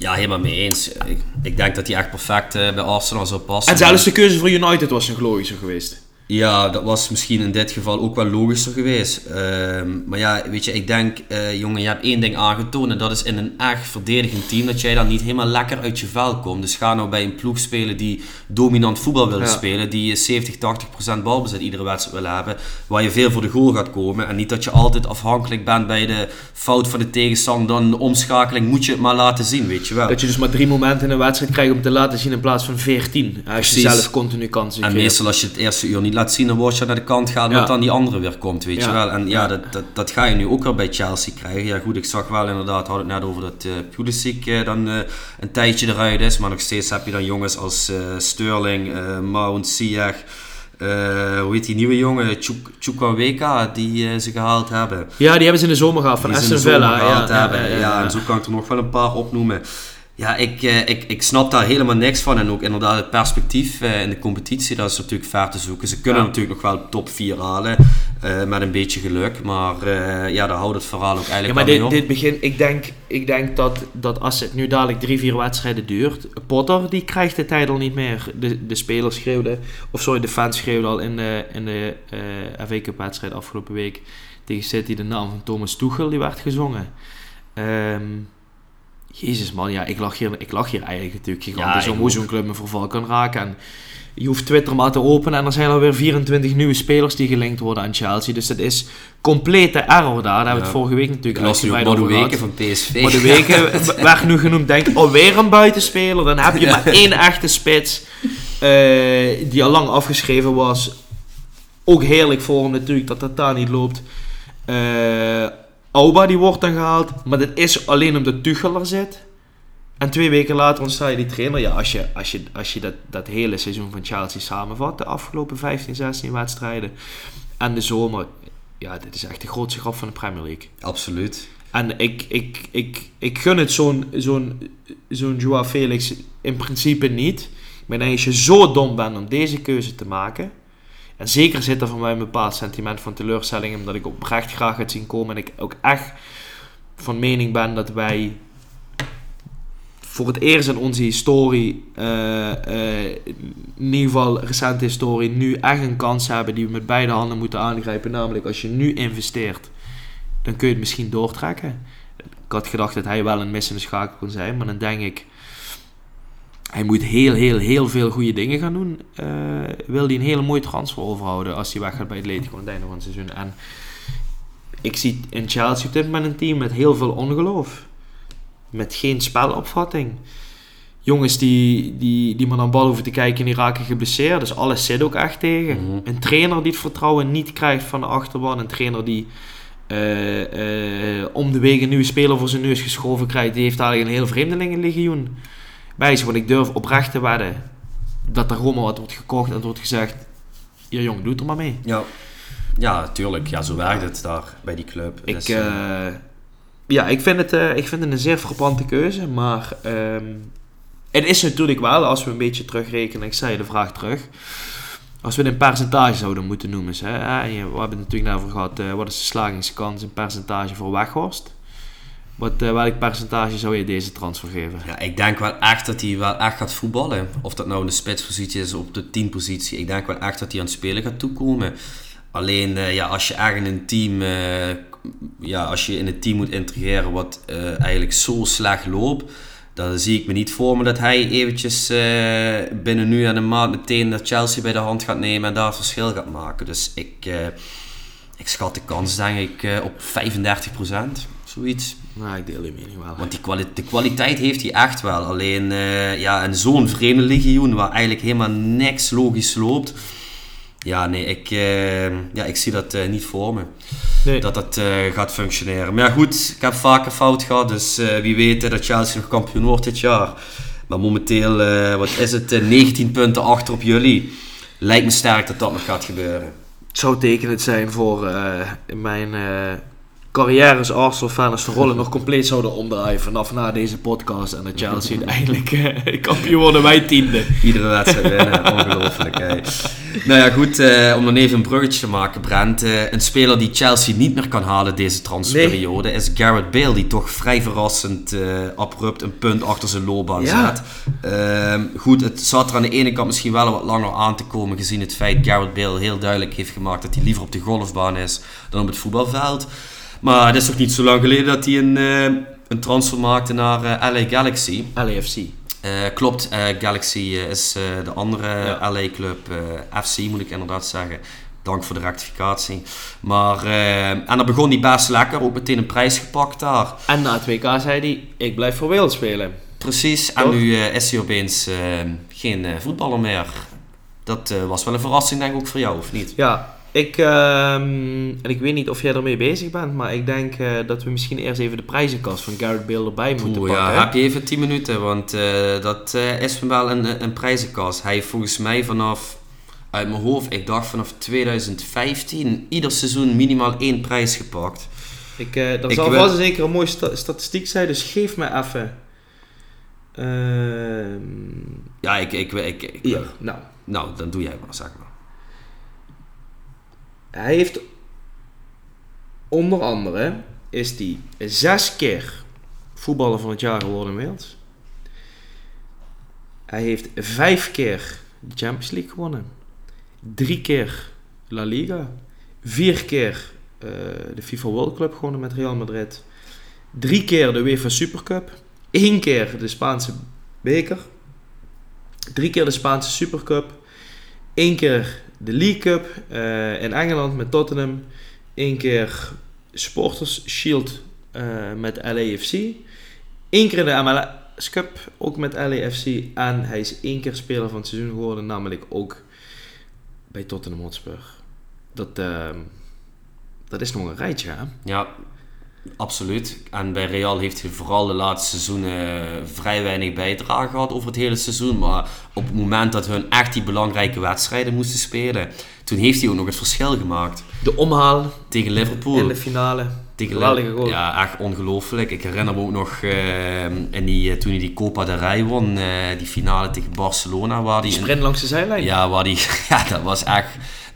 Ja, helemaal mee eens. Ik, ik denk dat hij echt perfect uh, bij Arsenal zou passen. En zelfs de keuze voor United was nog logischer geweest. Ja, dat was misschien in dit geval ook wel logischer geweest. Ehm, maar ja, weet je, ik denk, uh, jongen, je hebt één ding aangetoond. En dat is in een echt verdedigend team dat jij dan niet helemaal lekker uit je vel komt. Dus ga nou bij een ploeg spelen die dominant voetbal wil spelen. Die 70, 80 procent balbezit iedere wedstrijd wil hebben. Waar je veel voor de goal gaat komen. En niet dat je altijd afhankelijk bent bij de fout van de tegenstander. Dan de omschakeling moet je het maar laten zien, weet je wel. Dat je dus maar drie momenten in een wedstrijd krijgt om te laten zien in plaats van 14. Als je zelf continu kansen En meestal als je het eerste uur niet laat zien, je naar de kant gaan, dat dan die andere weer komt, weet je wel. En ja, dat, dat, dat, ga je nu ook wel bij Chelsea krijgen. Ja goed, ik zag wel inderdaad, had het net over dat uh, Pulisic uh, dan uh, een tijdje eruit is, maar nog steeds heb je dan jongens als Sterling, Mount, Ziyech, hoe heet die nieuwe jongen, Chukwuemeka, die ze gehaald hebben. Ja, die hebben ze in de zomer gehaald van Aston Villa. Ja, ja, ja, en zo kan ik er nog wel een paar opnoemen. Ja, ik, eh, ik, ik snap daar helemaal niks van. En ook inderdaad het perspectief eh, in de competitie, dat is natuurlijk ver te zoeken. Ze kunnen natuurlijk nog wel top 4 halen, uh, met een beetje geluk. Maar uh, ja, daar houdt het verhaal ook eigenlijk ja, maar dit, dit begin, ik denk, ik denk dat, dat als het nu dadelijk 3, 4 wedstrijden duurt, Potter die krijgt de tijd al niet meer. De, de spelers schreeuwden, of sorry, de fans schreeuwden al in de, in de uh, FA Cup wedstrijd afgelopen week tegen City de naam van Thomas Tuchel, die werd gezongen. Um, Jezus man, ja, ik lag hier, ik lag hier eigenlijk natuurlijk gigantisch ja, hoe zo'n club me verval kan raken. En je hoeft Twitter maar te openen en er zijn alweer 24 nieuwe spelers die gelinkt worden aan Chelsea. Dus dat is complete error daar. Daar hebben we het vorige week natuurlijk uitgebreid over weken van PSV. Maar de weken [laughs] werd nu genoemd, denk alweer een buitenspeler. Dan heb je maar één echte spits uh, die al lang afgeschreven was. Ook heerlijk voor hem natuurlijk dat dat daar niet loopt. Uh, Auba die wordt dan gehaald, maar dat is alleen omdat Tuchel er zit. En twee weken later ontsta je die trainer. Ja, als je, als je, als je dat, dat hele seizoen van Chelsea samenvat, de afgelopen 15, 16 wedstrijden en de zomer, ja, dit is echt de grootste grap van de Premier League. Absoluut. En ik, ik, ik, ik gun het zo'n zo'n zo'n Joao Felix in principe niet. Maar als je zo dom bent om deze keuze te maken, en zeker zit er voor mij een bepaald sentiment van teleurstelling, omdat ik oprecht graag het zien komen. En ik ook echt van mening ben dat wij voor het eerst in onze historie, uh, uh, in ieder geval recente historie, nu echt een kans hebben die we met beide handen moeten aangrijpen. Namelijk als je nu investeert, dan kun je het misschien doortrekken. Ik had gedacht dat hij wel een missende schakel kon zijn, maar dan denk ik hij moet heel, heel, heel veel goede dingen gaan doen. Uh, wil hij een hele mooie transfer overhouden als hij weggaat bij Atletico aan het einde van het seizoen. En ik zie in Chelsea op dit moment een team met heel veel ongeloof. Met geen spelopvatting. Jongens die, die, die maar naar bal hoeven te kijken en die raken geblesseerd. Dus alles zit ook echt tegen. Mhm. Een trainer die het vertrouwen niet krijgt van de achterban. Een trainer die uh, uh, om de wegen een nieuwe speler voor zijn neus geschoven krijgt. Die heeft eigenlijk een heel vreemdelingenlegioen wijze, want ik durf oprecht te wedden dat er gewoon maar wat wordt gekocht en wordt gezegd, ja jong, doe het er maar mee. Ja, ja tuurlijk. Ja, zo werkt het daar bij die club. Ik, dus, uh, ja, ik vind, het, uh, ik vind het een zeer frappante keuze, maar um, het is natuurlijk wel, als we een beetje terugrekenen, ik zei de vraag terug, als we het in percentage zouden moeten noemen. Hè, we hebben het natuurlijk over gehad, uh, wat is de slagingskans in percentage voor Weghorst? Wat, uh, welk percentage zou je deze transfer geven? Ja, ik denk wel echt dat hij wel echt gaat voetballen. Of dat nou in de spitspositie is of op de teampositie. Ik denk wel echt dat hij aan het spelen gaat toekomen. Alleen uh, ja, als je echt in een team, uh, ja, als je in een team moet integreren wat eigenlijk zo slecht loopt, dan zie ik me niet voor dat hij eventjes binnen nu en een maand meteen dat Chelsea bij de hand gaat nemen en daar verschil gaat maken. Dus ik, ik schat de kans denk ik op 35%, zoiets. Nou, ik deel je mening wel. Want die kwali de kwaliteit heeft hij echt wel. Alleen uh, ja, in zo'n vreemde legioen waar eigenlijk helemaal niks logisch loopt. Ja, nee, ik, uh, ja, ik zie dat uh, niet voor me. Nee. Dat dat gaat functioneren. Maar ja, goed, ik heb vaker fout gehad. Dus wie weet dat Chelsea nog kampioen wordt dit jaar. Maar momenteel, wat is het, 19 punten achter op jullie. Lijkt me sterk dat dat nog gaat gebeuren. Het zou tekenend zijn voor mijn carrière als Arsenal-fan als de rollen [laughs] nog compleet zouden omdraaien vanaf na deze podcast. En dat [laughs] Chelsea uiteindelijk [laughs] uh, kampioen worden, wij tiende. Iedere wedstrijd winnen, ongelooflijk. Nou ja, goed, uh, om dan even een bruggetje te maken, Brent. Uh, een speler die Chelsea niet meer kan halen deze transferperiode is Garrett Bale, die toch vrij verrassend abrupt een punt achter zijn loopbaan ja. zet. Ehm, goed, het zat er aan de ene kant misschien wel wat langer aan te komen, gezien het feit Garrett Bale heel duidelijk heeft gemaakt dat hij liever op de golfbaan is dan op het voetbalveld. Maar het is toch niet zo lang geleden dat hij een, uh, een transfer maakte naar uh, eh, LA Galaxy. LAFC. Uh, eh, klopt, Galaxy is de andere ja. LA-club, FC moet ik inderdaad zeggen. Dank voor de rectificatie. Maar, en dan begon hij best lekker, ook meteen een prijs gepakt daar. En na het WK zei hij, ik blijf voor Wales spelen. Precies, en nu is hij opeens geen voetballer meer. Dat was wel een verrassing denk ik ook voor jou, of niet? Ja, ik, ehm, en ik weet niet of jij ermee bezig bent, maar ik denk uh, dat we misschien eerst even de prijzenkast van Garrett Bale erbij moeten Oeh, pakken. Ja, heb je even 10 minuten, want uh, dat uh, is wel een, een prijzenkast. Hij heeft volgens mij vanaf, uit mijn hoofd, ik dacht vanaf 2015, ieder seizoen minimaal één prijs gepakt. Ik, dat ik zal vast zeker een mooie sta statistiek zijn, dus geef me even. Ehm, ja, ik, ik, ik, ik, ja, nou. nou, dan doe jij maar, zeg maar. Hij heeft onder andere is hij zes keer voetballer van het jaar geworden in Wales. Hij heeft vijf keer de Champions League gewonnen. Drie keer La Liga. Vier keer uh, de FIFA World Cup gewonnen met Real Madrid. Drie keer de UEFA Supercup. Eén keer de Spaanse beker. Drie keer de Spaanse Supercup. Eén keer de League Cup uh, in Engeland met Tottenham. Eén keer Supporters Shield uh, met LAFC. Eén keer de MLS Cup, ook met LAFC. En hij is één keer speler van het seizoen geworden, namelijk ook bij Tottenham Hotspur. Dat, uh, dat is nog een rijtje, hè? Ja, Absoluut. En bij Real heeft hij vooral de laatste seizoenen vrij weinig bijdrage gehad over het hele seizoen. Maar op het moment dat hun echt die belangrijke wedstrijden moesten spelen, toen heeft hij ook nog het verschil gemaakt. De omhaal tegen Liverpool. In de finale. Tegen goal. Ja, echt ongelooflijk. Ik herinner me ook nog uh, in die, uh, toen hij die Copa del Rey won, uh, die finale tegen Barcelona. Waar die, die sprint langs de zijlijn. Ja, waar die, [laughs] ja, dat was echt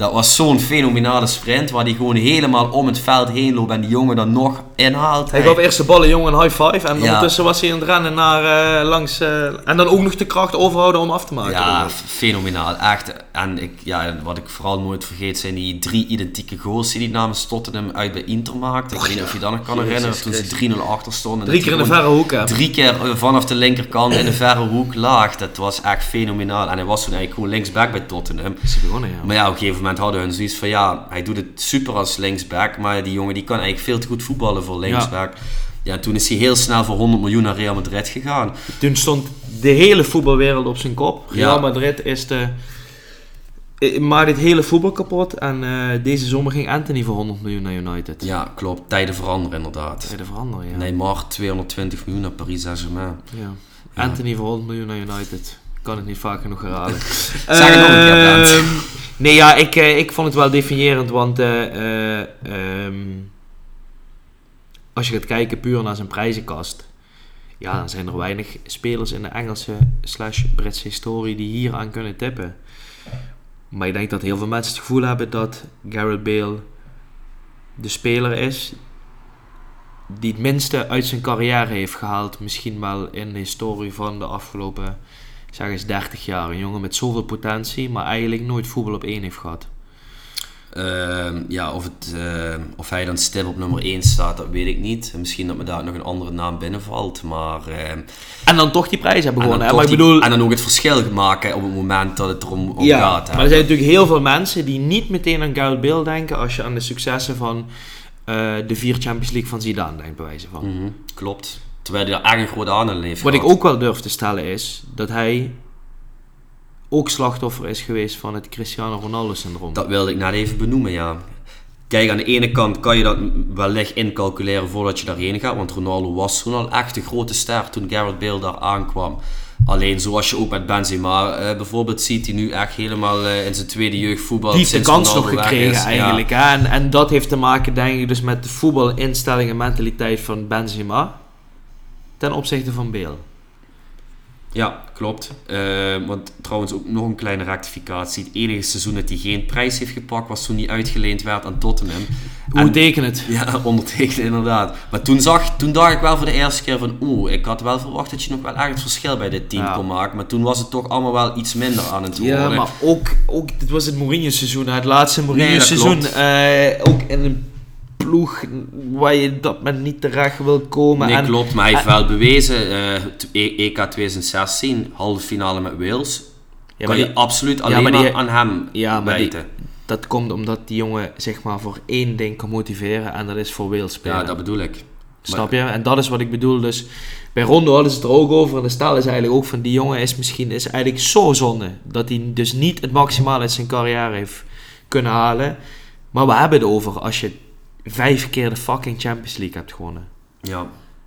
dat was zo'n fenomenale sprint waar hij gewoon helemaal om het veld heen loopt en die jongen dan nog inhaalt. Hij, gaf eerst de ballen jongen een high five en ondertussen was hij aan het rennen naar uh, langs uh, en dan ook nog de kracht overhouden om af te maken. Ja, fenomenaal. Echt. En ik, ja, wat ik vooral nooit vergeet zijn die drie identieke goals die hij namens Tottenham uit bij Inter maakte. Ik weet niet of je dat nog kan herinneren. Toen ze 3-0 achter stonden. Drie keer in de verre hoek hè? Drie keer vanaf de linkerkant in de verre hoek laag. Dat was echt fenomenaal. En hij was toen eigenlijk gewoon linksback bij Tottenham. Is begonnen, ja. Maar ja, op een gegeven moment hadden hun zoiets van ja, hij doet het super als linksback, maar die jongen die kan eigenlijk veel te goed voetballen voor linksback. Ja. toen is hij heel snel voor 100 miljoen naar Real Madrid gegaan. Toen stond de hele voetbalwereld op zijn kop. Real Madrid is de eh, maakt het hele voetbal kapot. En uh, deze zomer ging Anthony voor 100 miljoen naar United. Ja, klopt. Tijden veranderen inderdaad. Tijden veranderen, ja. Neymar 220 miljoen naar Paris Saint-Germain. Ja. Anthony voor 100 miljoen naar United. Kan het niet vaak genoeg herhalen. [laughs] zeg het nog een keer, ehm, Nee, ja, ik, uh, ik vond het wel definiërend, want uh, um, als je gaat kijken puur naar zijn prijzenkast, ja, dan zijn er weinig spelers in de Engelse slash Britse historie die hier aan kunnen tippen. Maar ik denk dat heel veel mensen het gevoel hebben dat Garrett Bale de speler is die het minste uit zijn carrière heeft gehaald. Misschien wel in de historie van de afgelopen, zeg eens 30 jaar. Een jongen met zoveel potentie, maar eigenlijk nooit voetbal op één heeft gehad. Ehm, ja, of, het, uh, of hij dan stip op nummer 1 staat, dat weet ik niet. Misschien dat me daar nog een andere naam binnenvalt. Maar, uh, en dan toch die prijs hebben gewonnen. En, maar ik bedoel... en dan ook het verschil maken op het moment dat het erom om ja, gaat. Maar er zijn natuurlijk heel veel mensen die niet meteen aan Gareth Bale denken als je aan de successen van uh, de vier Champions League van Zidane denkt, bij wijze van. Mm -hmm, klopt. Terwijl hij daar een grote aandeel heeft Wat gehad. ik ook wel durf te stellen is dat hij ook slachtoffer is geweest van het Cristiano Ronaldo-syndroom. Dat wilde ik net even benoemen, ja. Kijk, aan de ene kant kan je dat wellicht incalculeren voordat je daarheen gaat. Want Ronaldo was toen al echt een grote ster toen Gareth Bale daar aankwam. Alleen zoals je ook met Benzema uh, bijvoorbeeld ziet, die nu echt helemaal uh, in zijn tweede jeugd voetbal. Die heeft de kans nog gekregen eigenlijk. Ja. En, en dat heeft te maken denk ik dus met de voetbalinstelling en mentaliteit van Benzema. Ten opzichte van Bale. Ja, klopt. Uh, want trouwens ook nog een kleine rectificatie. Het enige seizoen dat hij geen prijs heeft gepakt was toen hij uitgeleend werd aan Tottenham. Hoe teken het? Ja, [laughs] ondertekenen inderdaad. Maar toen, zag, toen dacht ik wel voor de eerste keer van... Oeh, ik had wel verwacht dat je nog wel echt het verschil bij dit team ja. kon maken. Maar toen was het toch allemaal wel iets minder aan het worden. Ja, maar ook... ook dit was het Mourinho seizoen. Het laatste Mourinho seizoen. Nee, uh, ook in een ploeg waar je dat men niet terecht wil komen. Nee, en, klopt. Maar hij heeft wel bewezen, uh, EK 2016, halve finale met Wales, ja, kan je die, absoluut alleen ja, maar, die, aan hem ja, maar wijten. Die, dat komt omdat die jongen zich maar voor één ding kan motiveren en dat is voor Wales spelen. Ja, dat bedoel ik. Snap je? En dat is wat ik bedoel. Dus bij Rondo hadden ze het er ook over. En de stel is eigenlijk ook van die jongen is misschien is eigenlijk zo zonde. Dat hij dus niet het maximale uit zijn carrière heeft kunnen halen. Maar we hebben het over als je vijf keer de fucking Champions League hebt gewonnen. Ja.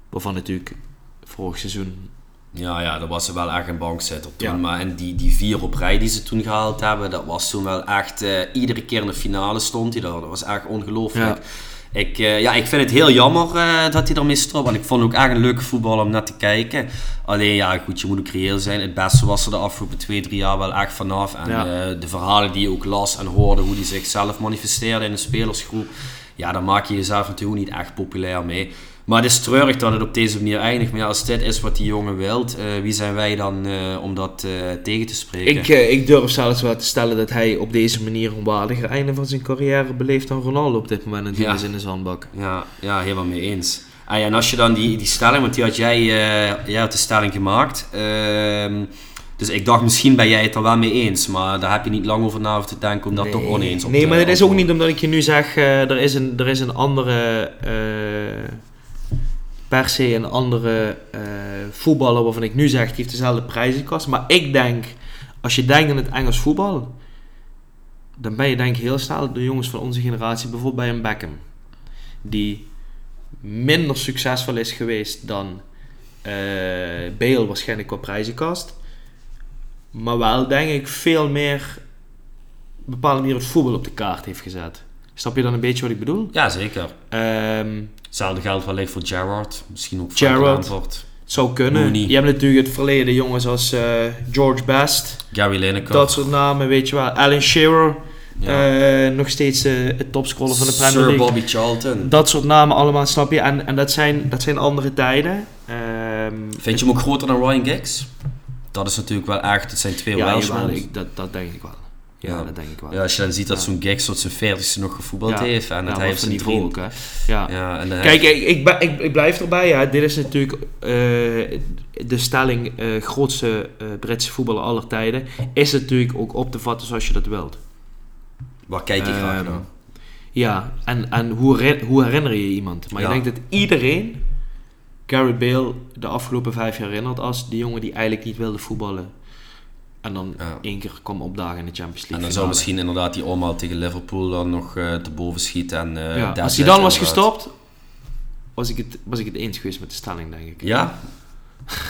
Waarvan natuurlijk vorig seizoen... Ja, ja, dat was wel echt een bankzitter toen. Ja. Maar en die, die vier op rij die ze toen gehaald hebben, dat was toen wel echt... Uh, iedere keer in de finale stond hij daar. Dat was echt ongelooflijk. Ja. Ik, uh, ja, ik vind het heel jammer uh, dat hij ermee stopt. Want ik vond ook echt een leuke voetbal om net te kijken. Alleen ja, goed, je moet ook reëel zijn. Het beste was er de afgelopen twee, drie jaar wel echt vanaf. En ja. de verhalen die je ook las en hoorde, hoe die zichzelf manifesteerde in de spelersgroep ja, dan maak je jezelf natuurlijk niet echt populair mee. Maar het is treurig dat het op deze manier eindigt. Maar ja, als dit is wat die jongen wilt, uh, wie zijn wij dan uh, om dat uh, tegen te spreken? Ik, ik durf zelfs wel te stellen dat hij op deze manier een waardiger einde van zijn carrière beleeft dan Ronaldo op dit moment. En die ja. is in de zandbak. Ja, ja helemaal mee eens. Ah, ja, en als je dan die, die stelling, want die had jij, jij had de stelling gemaakt. Ehm, dus ik dacht, misschien ben jij het er wel mee eens. Maar daar heb je niet lang over na te denken om dat nee. toch oneens op Nee, te maar het is ook niet omdat ik je nu zeg, uh, er, is een, er is een andere... Uh, per se een andere uh, voetballer waarvan ik nu zeg, die heeft dezelfde prijzenkast. Maar ik denk, als je denkt aan het Engels voetbal... Dan ben je denk ik heel snel de jongens van onze generatie, bijvoorbeeld bij een Beckham. Die minder succesvol is geweest dan Bale waarschijnlijk qua prijzenkast. Maar wel, denk ik, veel meer bepaalde manier het voetbal op de kaart heeft gezet. Snap je dan een beetje wat ik bedoel? Ja, zeker. Um, Hetzelfde geldt wellicht voor Gerrard. Misschien ook Gerrard. Zou kunnen. Mooney. Je hebt natuurlijk het verleden jongens als uh, George Best. Gary Lineker. Dat soort namen, weet je wel. Alan Shearer. Ja. Uh, nog steeds uh, het topscorer van de Premier League. Sir Bobby Charlton. Dat soort namen allemaal, snap je? En, en dat, zijn, dat zijn andere tijden. Um, Vind je hem ook groter dan Ryan Giggs? Dat is natuurlijk wel echt, het zijn twee ja, dat, dat denk ik wel. Ja, ja, dat denk ik wel. Ja, als je dan ziet dat zo'n Giggs tot zijn veertigste nog gevoetbald heeft en dat hij heeft zijn niveau ook, hè. Ja. ja en Kijk, ik, ik, ik, ik, blijf erbij, ja. dit is natuurlijk uh, de stelling uh, grootste uh, Britse voetballer aller tijden, is natuurlijk ook op te vatten zoals je dat wilt. Waar kijk je Ehm, graag naar? Ja, en, en hoe, herinner, hoe herinner je iemand? Maar ik denk dat iedereen Gareth Bale de afgelopen vijf jaar herinnert als die jongen die eigenlijk niet wilde voetballen. En dan Ja. één keer kwam opdagen in de Champions En League. dan zou misschien inderdaad die omhaal tegen Liverpool dan nog eh, te boven schieten. En, eh, ja, als hij dan was inderdaad. gestopt, was ik, het, was ik het eens geweest met de stelling, denk ik. Ja?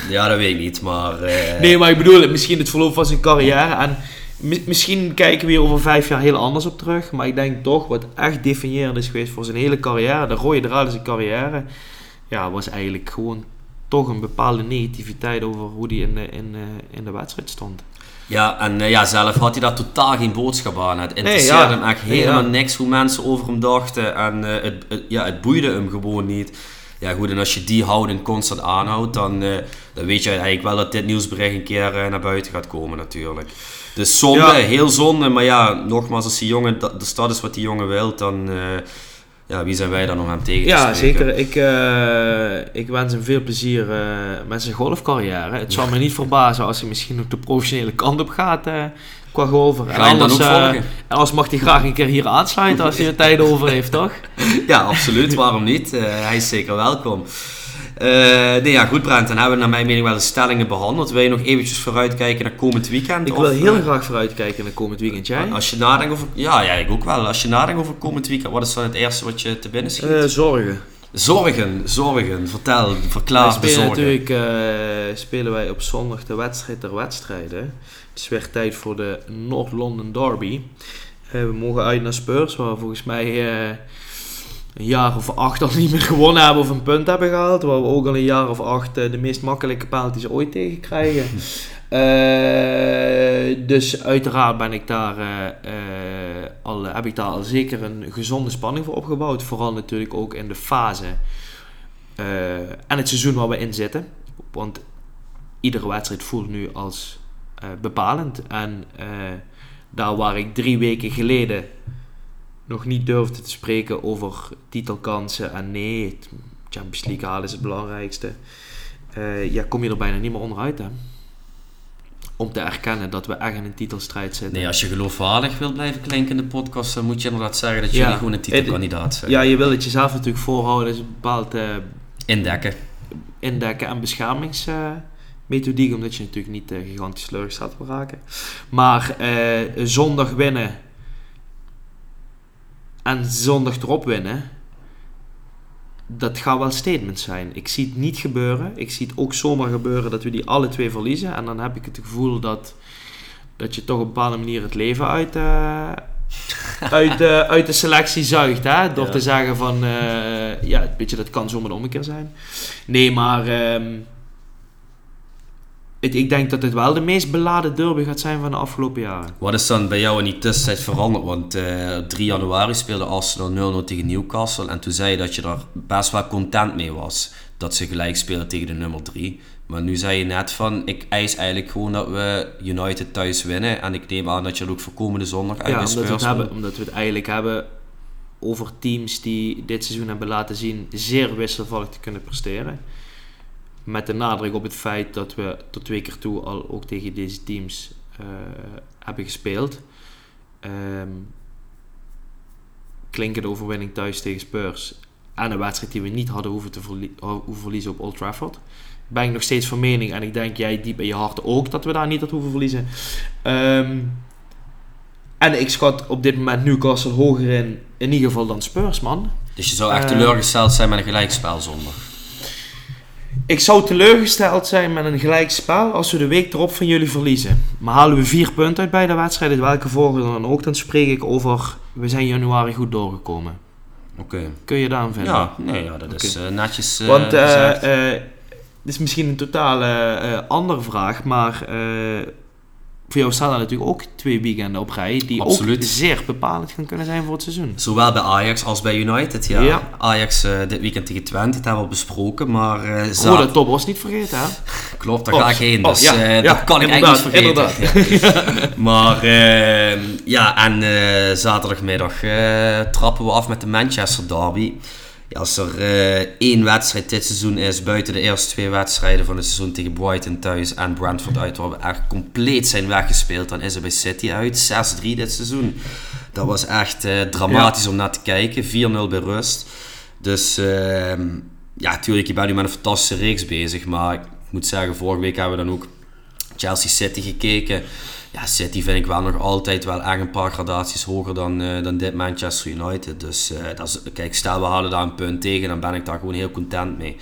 Ja, dat weet ik niet, maar... eh, Nee, maar ik bedoel, misschien het verloop van zijn carrière. En mi- misschien kijken we hier over vijf jaar heel anders op terug. Maar ik denk toch, wat echt definiërend is geweest voor zijn hele carrière, de rode draad in zijn carrière, ja, was eigenlijk gewoon toch een bepaalde negativiteit over hoe hij in de, in, eh, in de wedstrijd stond. Ja, en uh, ja, zelf had hij daar totaal geen boodschap aan. Het interesseerde hem echt helemaal niks hoe mensen over hem dachten. En uh, het, het, ja, het boeide hem gewoon niet. Ja goed, en als je die houding constant aanhoudt, dan, uh, dan weet je eigenlijk wel dat dit nieuwsbericht een keer naar buiten gaat komen natuurlijk. Dus zonde, heel zonde. Maar ja, nogmaals, als die jongen, de stad is wat die jongen wil, dan ja, wie zijn wij dan om hem tegen ja, te spreken? Ja, zeker. Ik, uh, ik wens hem veel plezier uh, met zijn golfcarrière. Het zal me niet verbazen als hij misschien ook de professionele kant op gaat uh, qua golfer. En anders, en als mag hij graag een keer hier aansluiten als hij er tijd over heeft, toch? [laughs] ja, absoluut. Waarom niet? hij is zeker welkom. Uh, nee, ja, goed Brent, dan hebben we naar mijn mening wel de stellingen behandeld. Wil je nog eventjes vooruitkijken naar komend weekend? Ik wil heel graag vooruitkijken naar komend weekend, jij? Als je nadenkt over... Ja, ja, ik ook wel. Als je nadenkt over komend weekend, wat is dan het eerste wat je te binnen schiet? Uh, zorgen. Zorgen, zorgen. Vertel, verklaar de zorgen. Natuurlijk uh, spelen wij op zondag de wedstrijd der wedstrijden. Het is weer tijd voor de North London Derby. we mogen uit naar Spurs, waar volgens mij een jaar of acht al [laughs] niet meer gewonnen hebben of een punt hebben gehaald. Waar we ook al een jaar of acht eh, de meest makkelijke penalties ooit tegen krijgen. Uh, [laughs] dus uiteraard ben ik daar, uh, al, heb ik daar al zeker een gezonde spanning voor opgebouwd. Vooral natuurlijk ook in de fase en het seizoen waar we in zitten. Want iedere wedstrijd voelt nu als bepalend. En daar waar ik drie weken geleden nog niet durfde te spreken over titelkansen. En nee, Champions League halen is het belangrijkste. Uh, ja, kom je er bijna niet meer onderuit, hè? Om te erkennen dat we echt in een titelstrijd zitten. Nee, als je geloofwaardig wilt blijven klinken in de podcast, dan moet je inderdaad zeggen dat jullie gewoon een titelkandidaat zijn. Ja, je wil het jezelf natuurlijk voorhouden. Dus een bepaald... Uh, indekken. Indekken en uh, omdat je natuurlijk niet uh, gigantisch sleurig staat te raken. Maar zondag winnen en zondag erop winnen, dat gaat wel statement zijn. Ik zie het niet gebeuren. Ik zie het ook zomaar gebeuren dat we die alle twee verliezen. En dan heb ik het gevoel dat, dat je toch op een bepaalde manier het leven uit, uh, [laughs] uit, uh, uit de selectie zuigt. Hè? Door te zeggen van, uh, ja, weet je, dat kan zomaar de ommekeer zijn. Nee, maar... Um, ik denk dat het wel de meest beladen derby gaat zijn van de afgelopen jaren. Wat is dan bij jou in die tussentijd veranderd? Want uh, eh, 3 januari speelde Arsenal 0-0 tegen Newcastle. En toen zei je dat je daar best wel content mee was. Dat ze gelijk spelen tegen de nummer 3. Maar nu zei je net van, ik eis eigenlijk gewoon dat we United thuis winnen. En ik neem aan dat je dat ook voor komende zondag uit ja, omdat we, het hebben, omdat we het eigenlijk hebben over teams die dit seizoen hebben laten zien zeer wisselvallig te kunnen presteren. Met de nadruk op het feit dat we tot twee keer toe al ook tegen deze teams uh, hebben gespeeld. Um, klinkende overwinning thuis tegen Spurs. En een wedstrijd die we niet hadden hoeven te hoeven verliezen op Old Trafford. Ben ik nog steeds van mening. En ik denk jij diep in je hart ook dat we daar niet had hoeven verliezen. Um, en ik schat op dit moment Newcastle hoger in. In ieder geval dan Spurs, man. Dus je zou echt uh, teleurgesteld zijn met een gelijkspel zonder. Ik zou teleurgesteld zijn met een gelijkspel als we de week erop van jullie verliezen. Maar halen we vier punten uit beide wedstrijden, welke volgende dan ook, dan spreek ik over we zijn januari goed doorgekomen. Oké. Kun je daar aan vinden? Ja, nee, ja dat is uh, netjes uh, Want uh, dit is misschien een totale andere vraag, maar voor jou staan er natuurlijk ook twee weekenden op rij die Absoluut. ook zeer bepalend gaan kunnen zijn voor het seizoen. Zowel bij Ajax als bij United, ja. Ajax uh, dit weekend tegen Twente, dat hebben we al besproken, maar... Uh, zat... Oh, top was niet vergeten, hè? [laughs] Klopt, daar ga ik heen, dus oh, ja, uh, dat kan ik eigenlijk niet vergeten. [laughs] maar ehm, ja, en zaterdagmiddag trappen we af met de Manchester Derby als er uh, één wedstrijd dit seizoen is, buiten de eerste twee wedstrijden van het seizoen tegen Brighton thuis en Brentford uit, waar we echt compleet zijn weggespeeld, dan is het bij City uit. 6-3 dit seizoen. Dat was echt uh, dramatisch om naar te kijken. 4-0 bij rust. Dus uh, ja, natuurlijk, je bent nu met een fantastische reeks bezig. Maar ik moet zeggen, vorige week hebben we dan ook Chelsea City gekeken ja, City vind ik wel nog altijd wel echt een paar gradaties hoger dan, uh, dan dit Manchester United. Dus uh, dat is, kijk, stel we halen daar een punt tegen, dan ben ik daar gewoon heel content mee.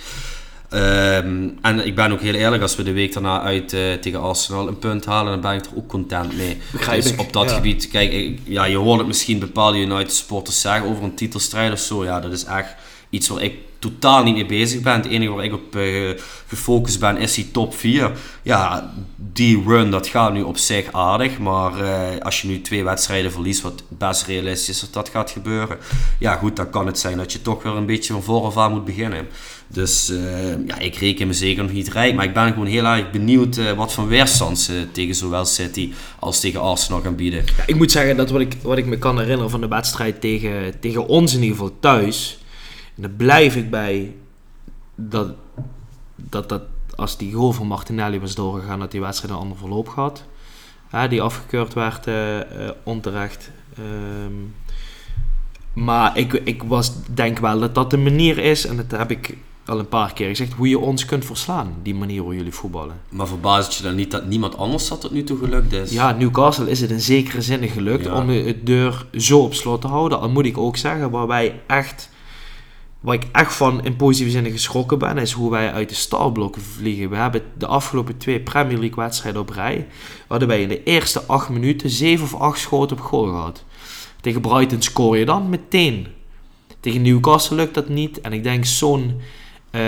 Um, en ik ben ook heel eerlijk, als we de week daarna uit uh, tegen Arsenal een punt halen, dan ben ik er ook content mee. Begrijp dus op dat gebied, kijk, ik, ja, je hoort het misschien bepaalde United supporters zeggen over een titelstrijd of zo. Ja, dat is echt iets waar ik totaal niet mee bezig ben. Het enige waar ik op uh, gefocust ben is die top 4. Ja, die run dat gaat nu op zich aardig. Maar uh, als je nu twee wedstrijden verliest, wat best realistisch is dat dat gaat gebeuren. Ja goed, dan kan het zijn dat je toch weer een beetje van vooraf aan moet beginnen. Dus uh, ja, ik reken me zeker nog niet rijk. Maar ik ben gewoon heel erg benieuwd wat van weerstand ze tegen zowel City als tegen Arsenal gaan bieden. Ja, ik moet zeggen dat wat ik, wat ik me kan herinneren van de wedstrijd tegen, tegen ons in ieder geval thuis en daar blijf ik bij dat, dat, dat als die goal van Martinelli was doorgegaan, dat die wedstrijd een ander verloop gehad. Ja, die afgekeurd werd uh, onterecht. Um, maar ik, ik was, denk wel dat dat de manier is, en dat heb ik al een paar keer gezegd, hoe je ons kunt verslaan, die manier hoe jullie voetballen. Maar verbaast je dan niet dat niemand anders dat tot nu toe gelukt is? Ja, Newcastle is het in zekere zin gelukt om de deur zo op slot te houden. Al moet ik ook zeggen, waar wij echt Waar ik echt van in positieve zin geschrokken ben, is hoe wij uit de startblokken vliegen. We hebben de afgelopen twee Premier League wedstrijden op rij. Hadden wij in de eerste acht minuten zeven of acht schoten op goal gehad. Tegen Brighton scoor je dan meteen. Tegen Newcastle lukt dat niet. En ik denk zo'n uh,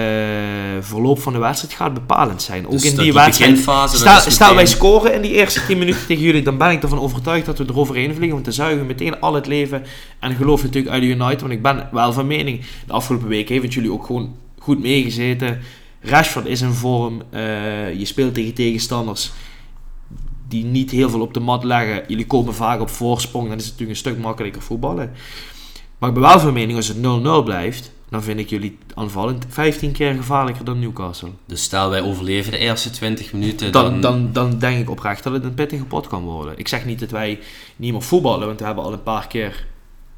verloop van de wedstrijd gaat bepalend zijn. Ook dus in die, wedstrijd. Stel, stel wij scoren in die eerste 10 minuten tegen jullie, dan ben ik ervan overtuigd dat we eroverheen vliegen. Want dan zuigen we meteen al het leven en geloof natuurlijk uit de United. Want ik ben wel van mening, de afgelopen weken heeft jullie ook gewoon goed meegezeten. Rashford is in vorm. Uh, je speelt tegen tegenstanders die niet heel veel op de mat leggen. Jullie komen vaak op voorsprong, dan is het natuurlijk een stuk makkelijker voetballen. Maar ik ben wel van mening, als het 0-0 blijft, dan vind ik jullie aanvallend 15 keer gevaarlijker dan Newcastle. Dus stel wij overleven de eerste 20 minuten. Dan, dan, dan, denk ik oprecht dat het een pittige pot kan worden. Ik zeg niet dat wij niet meer voetballen, want we hebben al een paar keer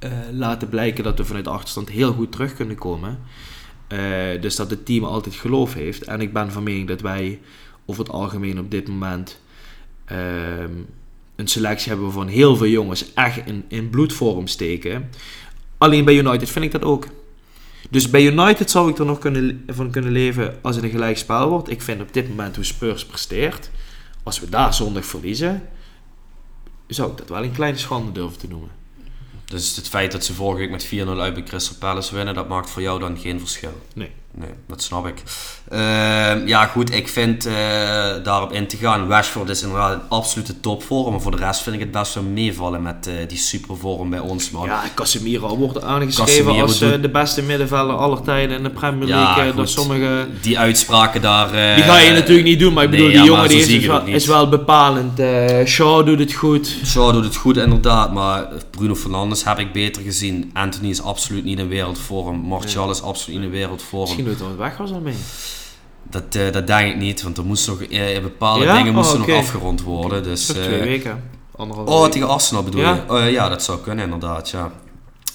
uh, laten blijken dat we vanuit de achterstand heel goed terug kunnen komen. Uh, dus dat het team altijd geloof heeft. En ik ben van mening dat wij over het algemeen op dit moment uh, een selectie hebben van heel veel jongens echt in, in bloedvorm steken. Alleen bij United vind ik dat ook. Dus bij United zou ik er nog kunnen, van kunnen leven als het een gelijk spel wordt. Ik vind op dit moment hoe Spurs presteert. Als we daar zondag verliezen, zou ik dat wel een kleine schande durven te noemen. Dus het feit dat ze vorige week met 4-0 uit bij Crystal Palace winnen, dat maakt voor jou dan geen verschil? Nee nee, dat snap ik. Uh, ja, goed, ik vind uh, daarop in te gaan. Rashford is inderdaad een absolute topvorm. Maar voor de rest vind ik het best wel meevallen met uh, die supervorm bij ons, man. Ja, Casemiro wordt aangeschreven Casemiro als doet... de beste middenvelder aller tijden in de Premier League. Ja, door sommige... Die uitspraken daar... die ga je natuurlijk niet doen, maar ik bedoel, nee, die ja, jongen die is, wel, is, wel, bepalend. Shaw doet het goed. Shaw doet het goed, inderdaad. Maar Bruno Fernandes heb ik beter gezien. Anthony is absoluut niet in wereldvorm. Martial is absoluut niet in wereldvorm misschien weg was al mee. Dat, uh, dat denk ik niet, want er moesten nog, uh, bepaalde dingen moesten oh, nog afgerond worden. Dus, twee weken. Anderhalve oh, tegen Arsenal bedoel ja? je? Oh, ja, dat zou kunnen inderdaad, ja.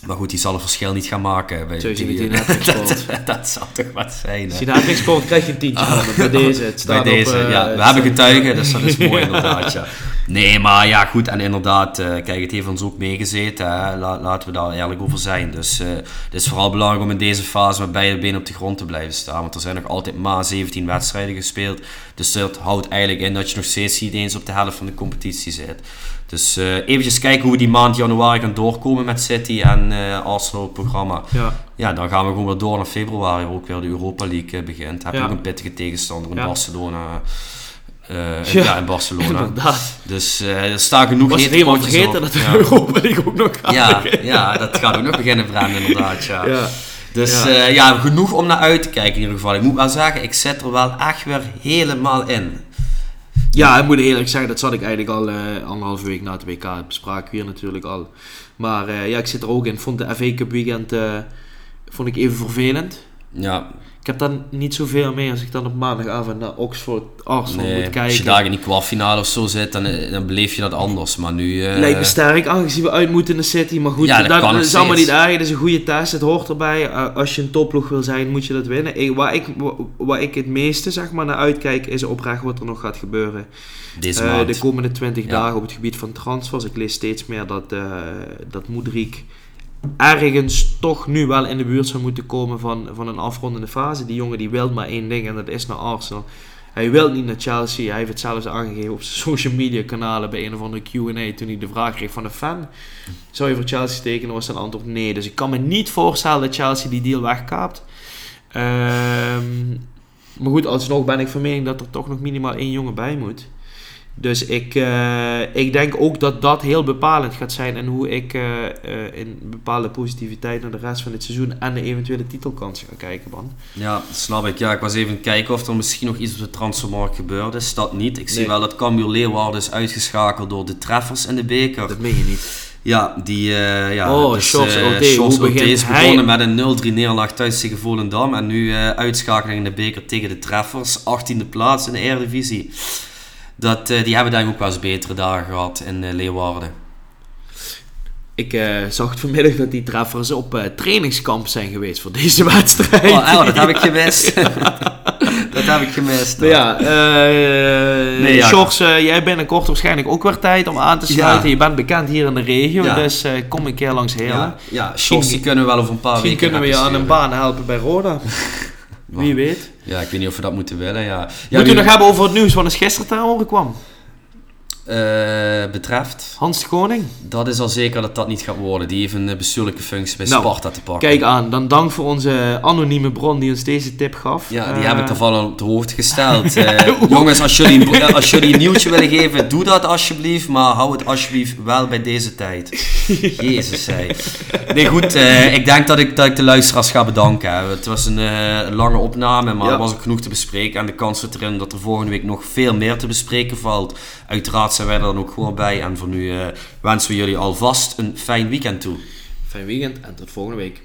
Maar goed, die zal een verschil niet gaan maken. Bij die, [laughs] dat, [laughs] dat zal toch wat zijn. Als je na scoort, krijg je een tientje [laughs] oh. bij deze. Het staat bij deze, op, ja. We hebben getuigen, dus dat is mooi inderdaad, ja. Nee, maar ja, goed. En inderdaad, uh, kijk, het heeft ons ook meegezeten. Hè. laten we daar eerlijk over zijn. Dus uh, het is vooral belangrijk om in deze fase met beide benen op de grond te blijven staan. Want er zijn nog altijd maar 17 wedstrijden gespeeld. Dus dat houdt eigenlijk in dat je nog steeds niet eens op de helft van de competitie zit. Dus uh, eventjes kijken hoe we die maand januari gaan doorkomen met City en uh, Arsenal programma. Ja. ja, dan gaan we gewoon weer door naar februari, waar ook weer de Europa League begint. Heb je ook een pittige tegenstander in Barcelona. Uh, ja. ja. in Barcelona. [laughs] Inderdaad. Dus uh, er staan genoeg Was helemaal vergeten dat de ja. [laughs] Europa League ook nog gaat Ja, ja dat gaat ook nog beginnen, Bram, inderdaad. Ja. ja. Dus ja. Uh, ja, genoeg om naar uit te kijken in ieder geval. Ik moet wel zeggen, ik zit er wel echt weer helemaal in. Ja, ik moet eerlijk zeggen, dat zat ik eigenlijk al anderhalve week na het WK. bespraken hier natuurlijk al. Maar ja, ik zit er ook in. Vond de FA Cup weekend vond ik even vervelend. Ja, ik heb dan niet zoveel mee als ik dan op maandagavond naar Oxford Arsenal moet kijken. Als je daar in die kwartfinale of zo zit, dan, eh, dan beleef je dat anders. Maar nu... Uh... Lijkt me sterk, aangezien we uit moeten in de City. Maar goed, ja, dat, dat is allemaal niet erg. Het is een goede test, het hoort erbij. als je een topploeg wil zijn, moet je dat winnen. Ik, waar, ik, waar ik het meeste zeg maar, naar uitkijk, is oprecht wat er nog gaat gebeuren. Deze uh, de komende 20 dagen op het gebied van transfers. Ik lees steeds meer dat, dat Moedrik ergens toch nu wel in de buurt zou moeten komen van, van een afrondende fase. Die jongen die wil maar één ding en dat is naar Arsenal. Hij wil niet naar Chelsea. Hij heeft het zelfs aangegeven op zijn [laughs] social media kanalen bij een of andere Q&A toen hij de vraag kreeg van een fan. Zou je voor Chelsea tekenen? was zijn antwoord nee. Dus ik kan me niet voorstellen dat Chelsea die deal wegkaapt. Ehm, maar goed, alsnog ben ik van mening dat er toch nog minimaal één jongen bij moet. Dus ik, uh, ik denk ook dat dat heel bepalend gaat zijn en hoe ik uh, uh, in bepaalde positiviteit naar de rest van het seizoen en de eventuele titelkansen ga kijken, man. Ja, snap ik. Ja, ik was even kijken of er misschien nog iets op de transfermarkt gebeurd is. Dat niet. Ik zie wel dat Cambuur Leeuwarden is uitgeschakeld door de treffers in de beker. Dat meen je niet. Ja, die uh, ja, oh, dus, Shorts uh, OT. is begonnen met een 0-3 neerlaag thuis tegen Volendam. En nu uh, uitschakeling in de beker tegen de treffers. 18e plaats in de Eredivisie dat, uh, die hebben daar ook wel eens betere dagen gehad in uh, Leeuwarden. Ik uh, zag vanmiddag dat die treffers op trainingskamp zijn geweest voor deze [laughs] wedstrijd. Oh, oh dat heb ik gemist. [laughs] dat heb ik gemist. Ja, nee, ja. Sjors, jij bent binnenkort waarschijnlijk ook weer tijd om aan te sluiten. Ja. Je bent bekend hier in de regio, ja. dus kom een keer langs Heerlen. Ja, ja Sjors, die kunnen we wel over een paar weken kunnen we je aan een baan helpen bij Roda. [laughs] Wie weet. Ja, ik weet niet of we dat moeten willen. Ja. Ja, Moeten we nog hebben over het nieuws wat eens gisteren ter horen kwam? Uh, betreft. Hans Koning? Dat is al zeker dat dat niet gaat worden. Die heeft een eh, bestuurlijke functie bij nou, Sparta te pakken. Kijk aan, dan dank voor onze anonieme bron die ons deze tip gaf. Ja, die uh, heb ik toevallig op de hoogte gesteld. [laughs] uh, jongens, als jullie, als jullie een nieuwtje willen geven, doe dat alsjeblieft. Maar hou het alsjeblieft wel bij deze tijd. [laughs] Jezus, zei. Nee, goed. ik denk dat ik, dat ik de luisteraars ga bedanken. Het was een lange opname, maar ja. er was ook genoeg te bespreken. En de kans zit erin dat er volgende week nog veel meer te bespreken valt. Uiteraard zijn wij er dan ook gewoon bij. En voor nu uh, wensen we jullie alvast een fijn weekend toe. Fijn weekend en tot volgende week.